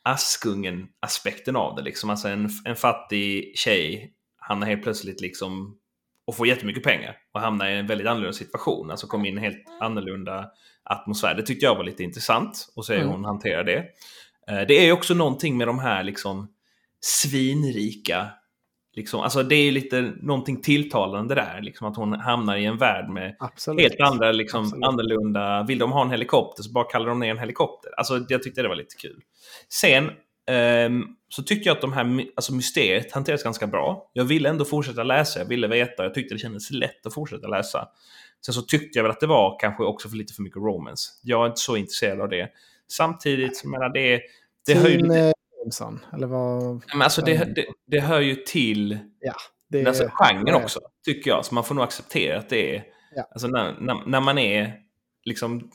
Askungen-aspekten av det. Liksom. Alltså en, en fattig tjej hamnar helt plötsligt liksom och får jättemycket pengar och hamnar i en väldigt annorlunda situation. Alltså kommer in i en helt annorlunda atmosfär. Det tyckte jag var lite intressant att se hur mm. hon hanterar det. Eh, det är också någonting med de här liksom svinrika Liksom, alltså det är lite någonting tilltalande där, liksom att hon hamnar i en värld med Absolut. helt andra, liksom, annorlunda... Vill de ha en helikopter så bara kallar de ner en helikopter. Alltså jag tyckte det var lite kul. Sen um, så tyckte jag att de här, alltså mysteriet hanteras ganska bra. Jag ville ändå fortsätta läsa, jag ville veta, jag tyckte det kändes lätt att fortsätta läsa. Sen så tyckte jag väl att det var kanske också för lite för mycket romance. Jag är inte så intresserad av det. Samtidigt, jag menar det... det Teen lite... Simpson? Eller vad? Men alltså det, det, det hör ju till ja, det, alltså, genren också, tycker jag. Så man får nog acceptera att det är... Ja. Alltså när, när, när man är liksom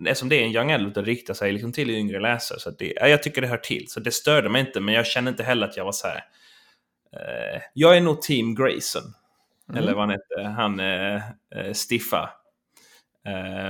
eftersom det är en young adult och riktar sig liksom till yngre läsare. Så det, jag tycker det hör till. Så det störde mig inte, men jag känner inte heller att jag var så här... Eh, jag är nog team Grayson. Mm. Eller vad han heter. Han eh, eh, stiffa.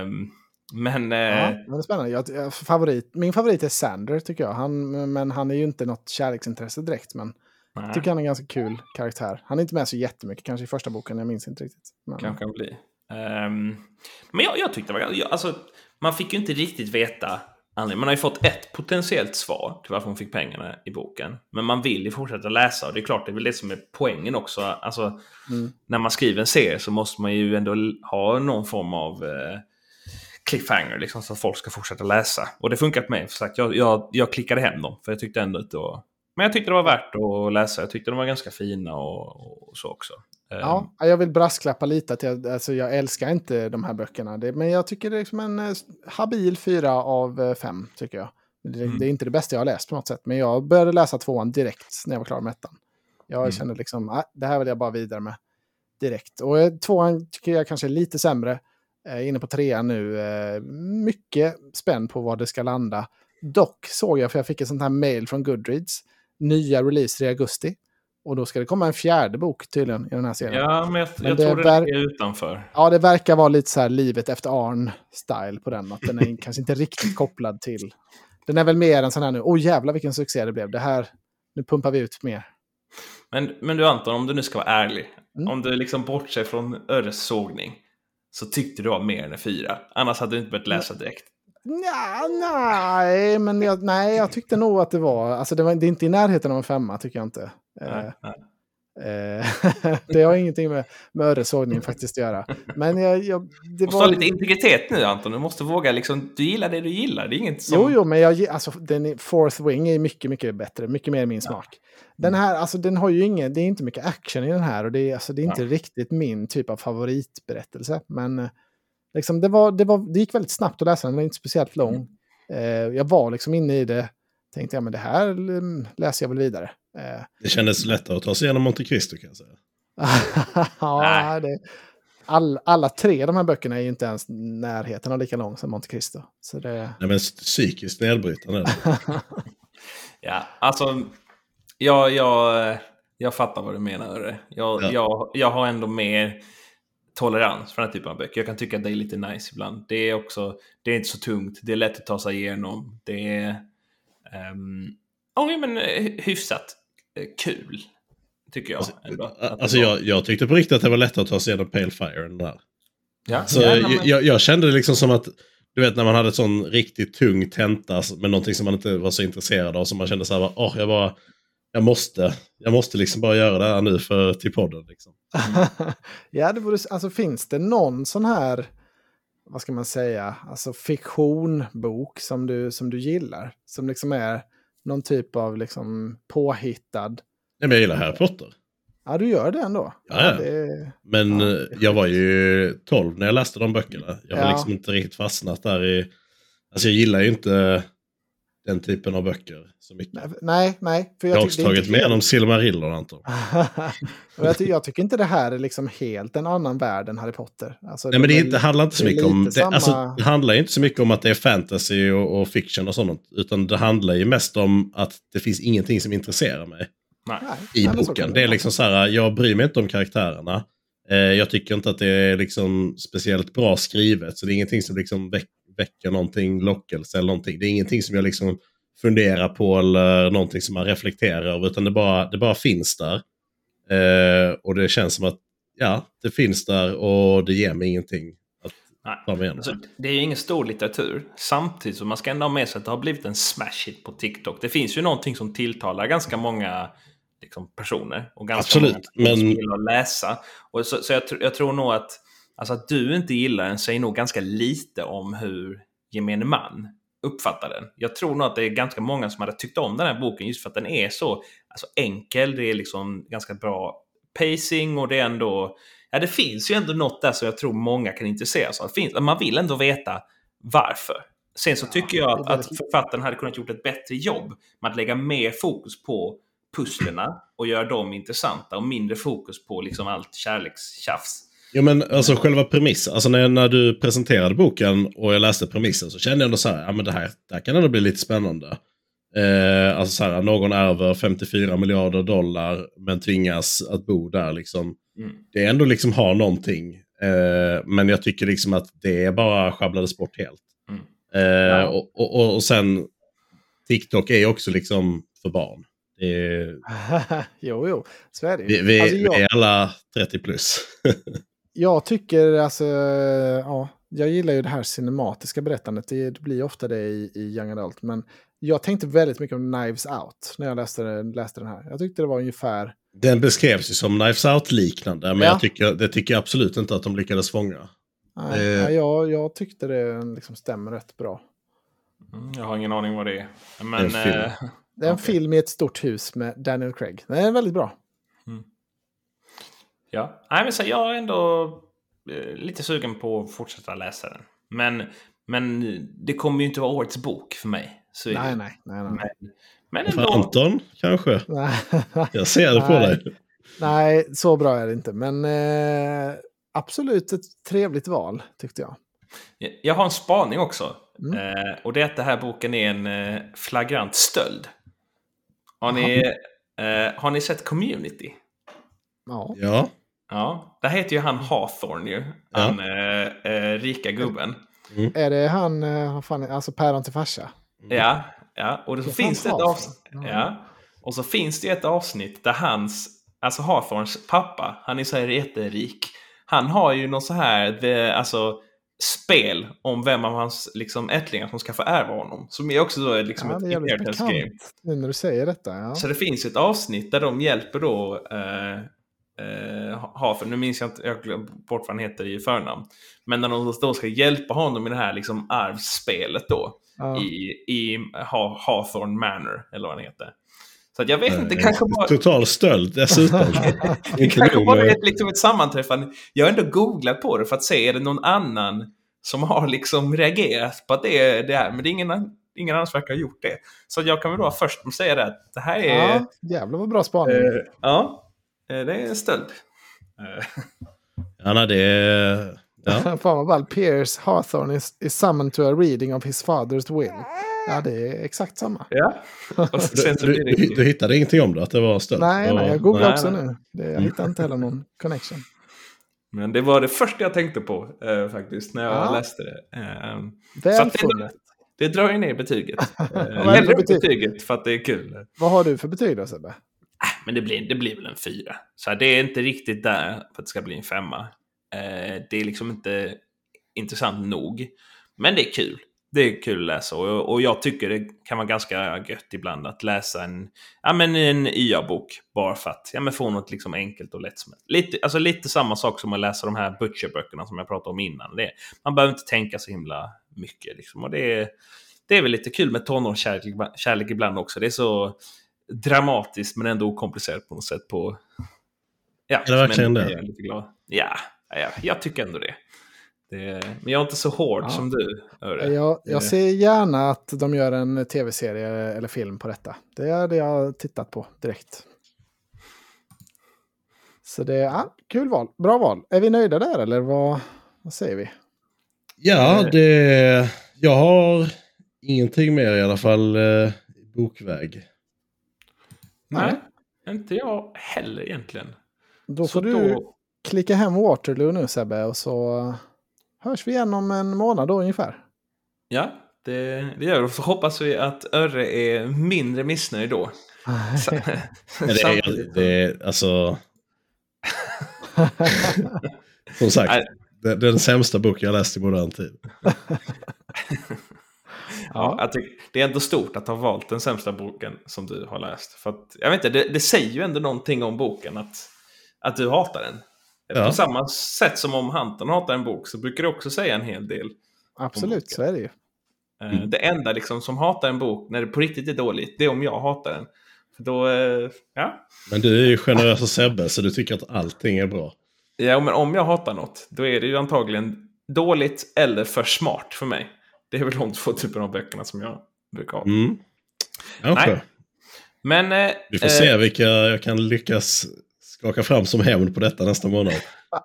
Um, men... Ja, eh, det är spännande. Jag, favorit, min favorit är Sander tycker jag. Han, men han är ju inte något kärleksintresse direkt. Men Nej. jag tycker han är en ganska kul karaktär. Han är inte med så jättemycket kanske i första boken, jag minns inte riktigt. Men... Kanske kan bli. Um, men jag, jag tyckte det var... Jag, alltså, man fick ju inte riktigt veta Man har ju fått ett potentiellt svar till varför hon fick pengarna i boken. Men man vill ju fortsätta läsa och det är klart, det är väl det som är poängen också. Alltså, mm. när man skriver en serie så måste man ju ändå ha någon form av eh, cliffhanger liksom, så att folk ska fortsätta läsa. Och det funkar på mig. För sagt, jag, jag, jag klickade hem dem för jag tyckte ändå att det var... Men jag tyckte det var värt att läsa. Jag tyckte de var ganska fina och, och så också. Ja, ehm. jag vill brasklappa lite att jag, alltså jag älskar inte de här böckerna. Det, men jag tycker det är liksom en eh, habil fyra av eh, fem, tycker jag. Det, mm. det, är inte det bästa jag har läst på något sätt, men jag började läsa tvåan direkt när jag var klar med ettan. Jag mm. kände liksom, ah, det här vill jag bara vidare med direkt. Och eh, tvåan tycker jag kanske är lite sämre. Eh, inne på trean nu. Eh, mycket spänd på var det ska landa. Dock såg jag, för jag fick ett sånt här mail från Goodreads, nya releaser i augusti. Och då ska det komma en fjärde bok tydligen i den här serien. Ja, men jag, men jag tror det är utanför. Ja, det verkar vara lite så här livet efter Arn-style på den. Att den är kanske inte riktigt kopplad till... Den är väl mer en sån här nu, åh oh, jävlar vilken succé det blev. Det här, nu pumpar vi ut mer. Men, men du Anton, om du nu ska vara ärlig. Mm. Om du liksom bortser från Öres sågning. Så tyckte du var mer än en fyra. Annars hade du inte börjat läsa direkt. Ja, nej, men jag, nej, jag tyckte nog att det var... Alltså det, var, det är inte i närheten av en femma, tycker jag inte. Nej, nej. Eh, det har ingenting med, med öresågning faktiskt att göra. Men jag, jag, det måste var... ha lite integritet nu Anton. Du måste våga liksom, du gillar det du gillar. Det är inget som... Jo, jo, men jag, alltså, den Fourth Wing är mycket, mycket bättre. Mycket mer min smak. Ja. Den här, alltså den har ju ingen, det är inte mycket action i den här och det är, alltså, det är inte ja. riktigt min typ av favoritberättelse. Men eh, liksom, det, var, det, var, det gick väldigt snabbt att läsa den, den var inte speciellt lång. Mm. Eh, jag var liksom inne i det, tänkte jag, men det här mm, läser jag väl vidare. Eh, det kändes lättare att ta sig igenom Monte Cristo kan jag säga. ja, det, all, alla tre de här böckerna är ju inte ens närheten av lika lång som Monte Cristo. Så det... Nej, men psykiskt nedbrytande. ja, alltså, jag, jag, jag fattar vad du menar. Jag, ja. jag, jag har ändå mer tolerans för den här typen av böcker. Jag kan tycka att det är lite nice ibland. Det är också, det är inte så tungt, det är lätt att ta sig igenom. Det är, um, oh, men eh, hyfsat kul. Tycker jag. Alltså, ändå, alltså jag, jag tyckte på riktigt att det var lättare att ta sig igenom Pale Fire än där. Ja, så ja, men... jag, jag, kände det liksom som att, du vet när man hade sån riktigt tung tenta med någonting som man inte var så intresserad av. Så man kände så här, åh, oh, jag bara, jag måste, jag måste liksom bara göra det här nu för, till podden. Liksom. ja, det borde, alltså finns det någon sån här, vad ska man säga, alltså fiktionbok som du, som du gillar? Som liksom är någon typ av liksom påhittad... Nej, men jag gillar Harry Potter. Ja, du gör det ändå. Ja, ja. Det... Men ja, eh, jag var ju 12 när jag läste de böckerna. Jag har ja. liksom inte riktigt fastnat där i... Alltså jag gillar ju inte den typen av böcker så mycket. Nej, nej. För jag, jag har också tagit med om Silmarillon, Anton. jag, ty jag, tycker inte det här är liksom helt en annan värld än Harry Potter. Alltså, nej, men det, det handlar inte så mycket om... Det, alltså, det handlar inte så mycket om att det är fantasy och, och, fiction och sånt. Utan det handlar ju mest om att det finns ingenting som intresserar mig. Nej. I boken. Det är liksom så här, jag bryr mig inte om karaktärerna. Eh, jag tycker inte att det är liksom speciellt bra skrivet. Så det är ingenting som liksom väcker väcker någonting, lockelse eller någonting. Det är ingenting som jag liksom funderar på eller någonting som man reflekterar över, utan det bara, det bara finns där. Eh, och det känns som att, ja, det finns där och det ger mig ingenting. Nej. Alltså, det är ju ingen stor litteratur. Samtidigt som man ska ändå ha med sig att det har blivit en smash hit på TikTok. Det finns ju någonting som tilltalar ganska många liksom, personer. Och ganska Absolut, många men... som gillar att läsa. Och så, så jag, jag tror nog att Alltså att du inte gillar den säger nog ganska lite om hur gemene man uppfattar den. Jag tror nog att det är ganska många som hade tyckt om den här boken just för att den är så alltså, enkel. Det är liksom ganska bra pacing och det är ändå... Ja, det finns ju ändå något där som jag tror många kan intressera sig av. Man vill ändå veta varför. Sen så tycker jag att författaren hade kunnat gjort ett bättre jobb med att lägga mer fokus på pusslerna och göra dem intressanta och mindre fokus på liksom allt kärlekstjafs. Ja men alltså själva premissen, alltså när, när du presenterade boken och jag läste premissen så kände jag ändå så här, ja men det här, det här kan ändå bli lite spännande. Eh, alltså så här, någon ärver 54 miljarder dollar men tvingas att bo där liksom. Mm. Det är ändå liksom har någonting. Eh, men jag tycker liksom att det bara sjabblades bort helt. Mm. Eh, ja. och, och, och sen TikTok är också liksom för barn. Är... jo, jo, så är det Vi, vi, alltså, jag... vi är alla 30 plus. jag tycker alltså, ja, jag gillar ju det här cinematiska berättandet. Det blir ofta det i, i Young Adult. Men jag tänkte väldigt mycket om Knives Out när jag läste, läste den här. Jag tyckte det var ungefär... Den beskrevs ju som Knives Out-liknande, men ja. jag tycker, det tycker jag absolut inte att de lyckades fånga. Nej, eh. nej jag, jag tyckte det liksom stämmer rätt bra. Mm, jag har ingen aning vad det är. Men, det är en, film. Eh, det är en okay. film i ett stort hus med Daniel Craig. Den är väldigt bra. Ja, nej, men så jag är ändå eh, lite sugen på att fortsätta läsa den. Men, men det kommer ju inte vara årets bok för mig. Så nej, nej, nej, nej. Men, men ändå... För Anton, kanske? Jag ser det på dig. Nej, så bra är det inte. Men eh, absolut ett trevligt val, tyckte jag. Jag har en spaning också. Mm. Eh, och det är att den här boken är en eh, flagrant stöld. Har ni, eh, har ni sett Community? Ja. ja. Ja, där heter ju han Hawthorne ju. Han ja. Eh, eh, rika gubben. Mm. Är det han, eh, fan, alltså päron till farsa? Ja, ja. och det, det finns det ett avsnitt. Ja. Och så finns det ett avsnitt där hans, alltså Hawthorns pappa, han är så här jätterik. Han har ju någon så här, the, alltså spel om vem av hans liksom, ättlingar som ska få ärva honom. Som är också då liksom ja, ett inheritance game. Nu när du säger detta. Ja. Så det finns ett avsnitt där de hjälper då eh, eh, Hafen, nu minns jag inte, jag bort vad han heter i förnamn. Men när de då ska hjälpa honom i det här liksom arvsspelet då. Ja. I, i Hawthorne Manor, eller vad han heter. Så att jag vet inte, kanske bara... Total stöld dessutom. kanske bara ett, liksom ett sammanträffande. Jag har ändå googlat på det för att se, är det någon annan som har liksom reagerat på att det är det här? Men det är ingen, ingen annan som verkar ha gjort det. Så jag kan väl då först säga det att det här är... Ja, jävlar vad bra spaning. Uh, ja, eh, det är stöld. Ja, nej, det är... Ja. Fan vad. Pierce Hawthorne is, is summoned to a reading of his father's will. Ja, det är exakt samma. Ja. du, du, du, hittade ingenting om det, att det var stöld? Nej, nej jag googlade också nej. nu. Det, jag hittade inte heller någon connection. Men det var det första jag tänkte på eh, faktiskt när jag ja. läste det. Eh, Välfunnet. Det, det drar ju ner betyget. eh, betyg? betyget för att det är kul. Vad har du för betyg då Sebbe? Äh, men det blir, det blir väl en fyra. Så det är inte riktigt där för att det ska bli en femma. Eh, det är liksom inte intressant nog. Men det är kul det är kul att läsa och, och jag tycker det kan vara ganska gött ibland att läsa en, ja, men en YA-bok bara för att ja, men få något liksom enkelt och lättsmält. Lite, alltså lite samma sak som att läsa de här Butcher-böckerna som jag pratade om innan. Det, man behöver inte tänka så himla mycket. Liksom. Och det, är, det är väl lite kul med tonårskärlek kärlek ibland också. Det är så dramatiskt men ändå okomplicerat på något sätt. På, ja, är det verkligen det? Lite glad. Ja, ja, jag tycker ändå det. Det, men jag är inte så hård ja. som du. Jag, jag ser gärna att de gör en tv-serie eller film på detta. Det är det jag har tittat på direkt. Så det är ja, kul val. Bra val. Är vi nöjda där eller vad, vad säger vi? Ja, eh. det, jag har ingenting mer i alla fall eh, bokväg. Nej, Nej, inte jag heller egentligen. Då får så du då... klicka hem Waterloo nu Sebbe och så hörs vi igen om en månad då ungefär. Ja, det, det gör vi. Så hoppas vi att Örre är mindre missnöjd då. det, är, det är alltså... Som sagt, det, är den sämsta boken jag läst i modern tid. ja, tycker, det är ändå stort att ha valt den sämsta boken som du har läst. För att, jag vet inte, det, det säger ju ändå någonting om boken att, att du hatar den. Ja. På samma sätt som om Hunter hatar en bok så brukar det också säga en hel del. Absolut, så är det ju. Eh, mm. Det enda liksom som hatar en bok när det på riktigt är dåligt, det är om jag hatar den. För då, eh, ja. Men du är ju generös och Sebbe, så du tycker att allting är bra. Ja, men om jag hatar något, då är det ju antagligen dåligt eller för smart för mig. Det är väl de två typerna av böckerna som jag brukar ha. Mm. Okay. Men... Eh, Vi får se vilka jag kan lyckas skaka fram som hämnd på detta nästa månad.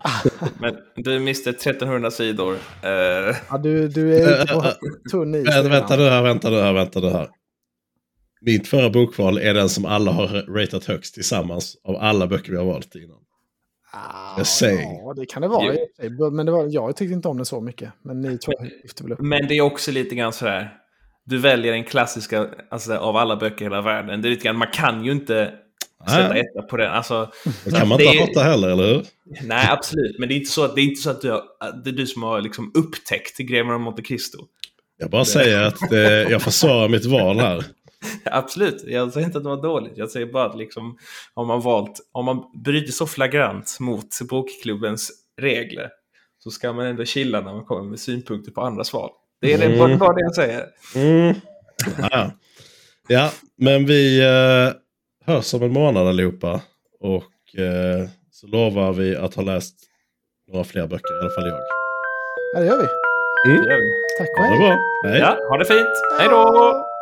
Men du miste 1300 sidor. Uh... Ja, du, du är ute på tunn is. Vänta, vänta nu här, vänta nu här, vänta nu här. Mitt förra bokval är den som alla har ratat högst tillsammans av alla böcker vi har valt innan. Ah, ja, det kan det vara. Jo. Men det var, jag tyckte inte om den så mycket. Men ni jag lyfte väl upp. Men det är också lite grann sådär. Du väljer den klassiska alltså, av alla böcker i hela världen. Det är lite grann, man kan ju inte sätta etta på den. Alltså, det kan man inte det, hata heller, eller hur? Nej, absolut. Men det är inte så att, det är inte så att du, har, det är du som har liksom upptäckt Greven av Monte Cristo. Jag bara säger att eh, jag försvarar mitt val här. Absolut, jag säger inte att det var dåligt. Jag säger bara att liksom, om man valt, om man bryter så flagrant mot bokklubbens regler så ska man ändå chilla när man kommer med synpunkter på andras val. Det är mm. bara det jag säger. Mm. Ja. ja, men vi eh, hörs om en månad allihopa. Och eh, så lovar vi att ha läst några fler böcker, i alla fall jag. Ja, det gör vi. Mm. Det gör vi. Tack och hej. Ha det bra. Hej. Ja, ha det fint. Hej då!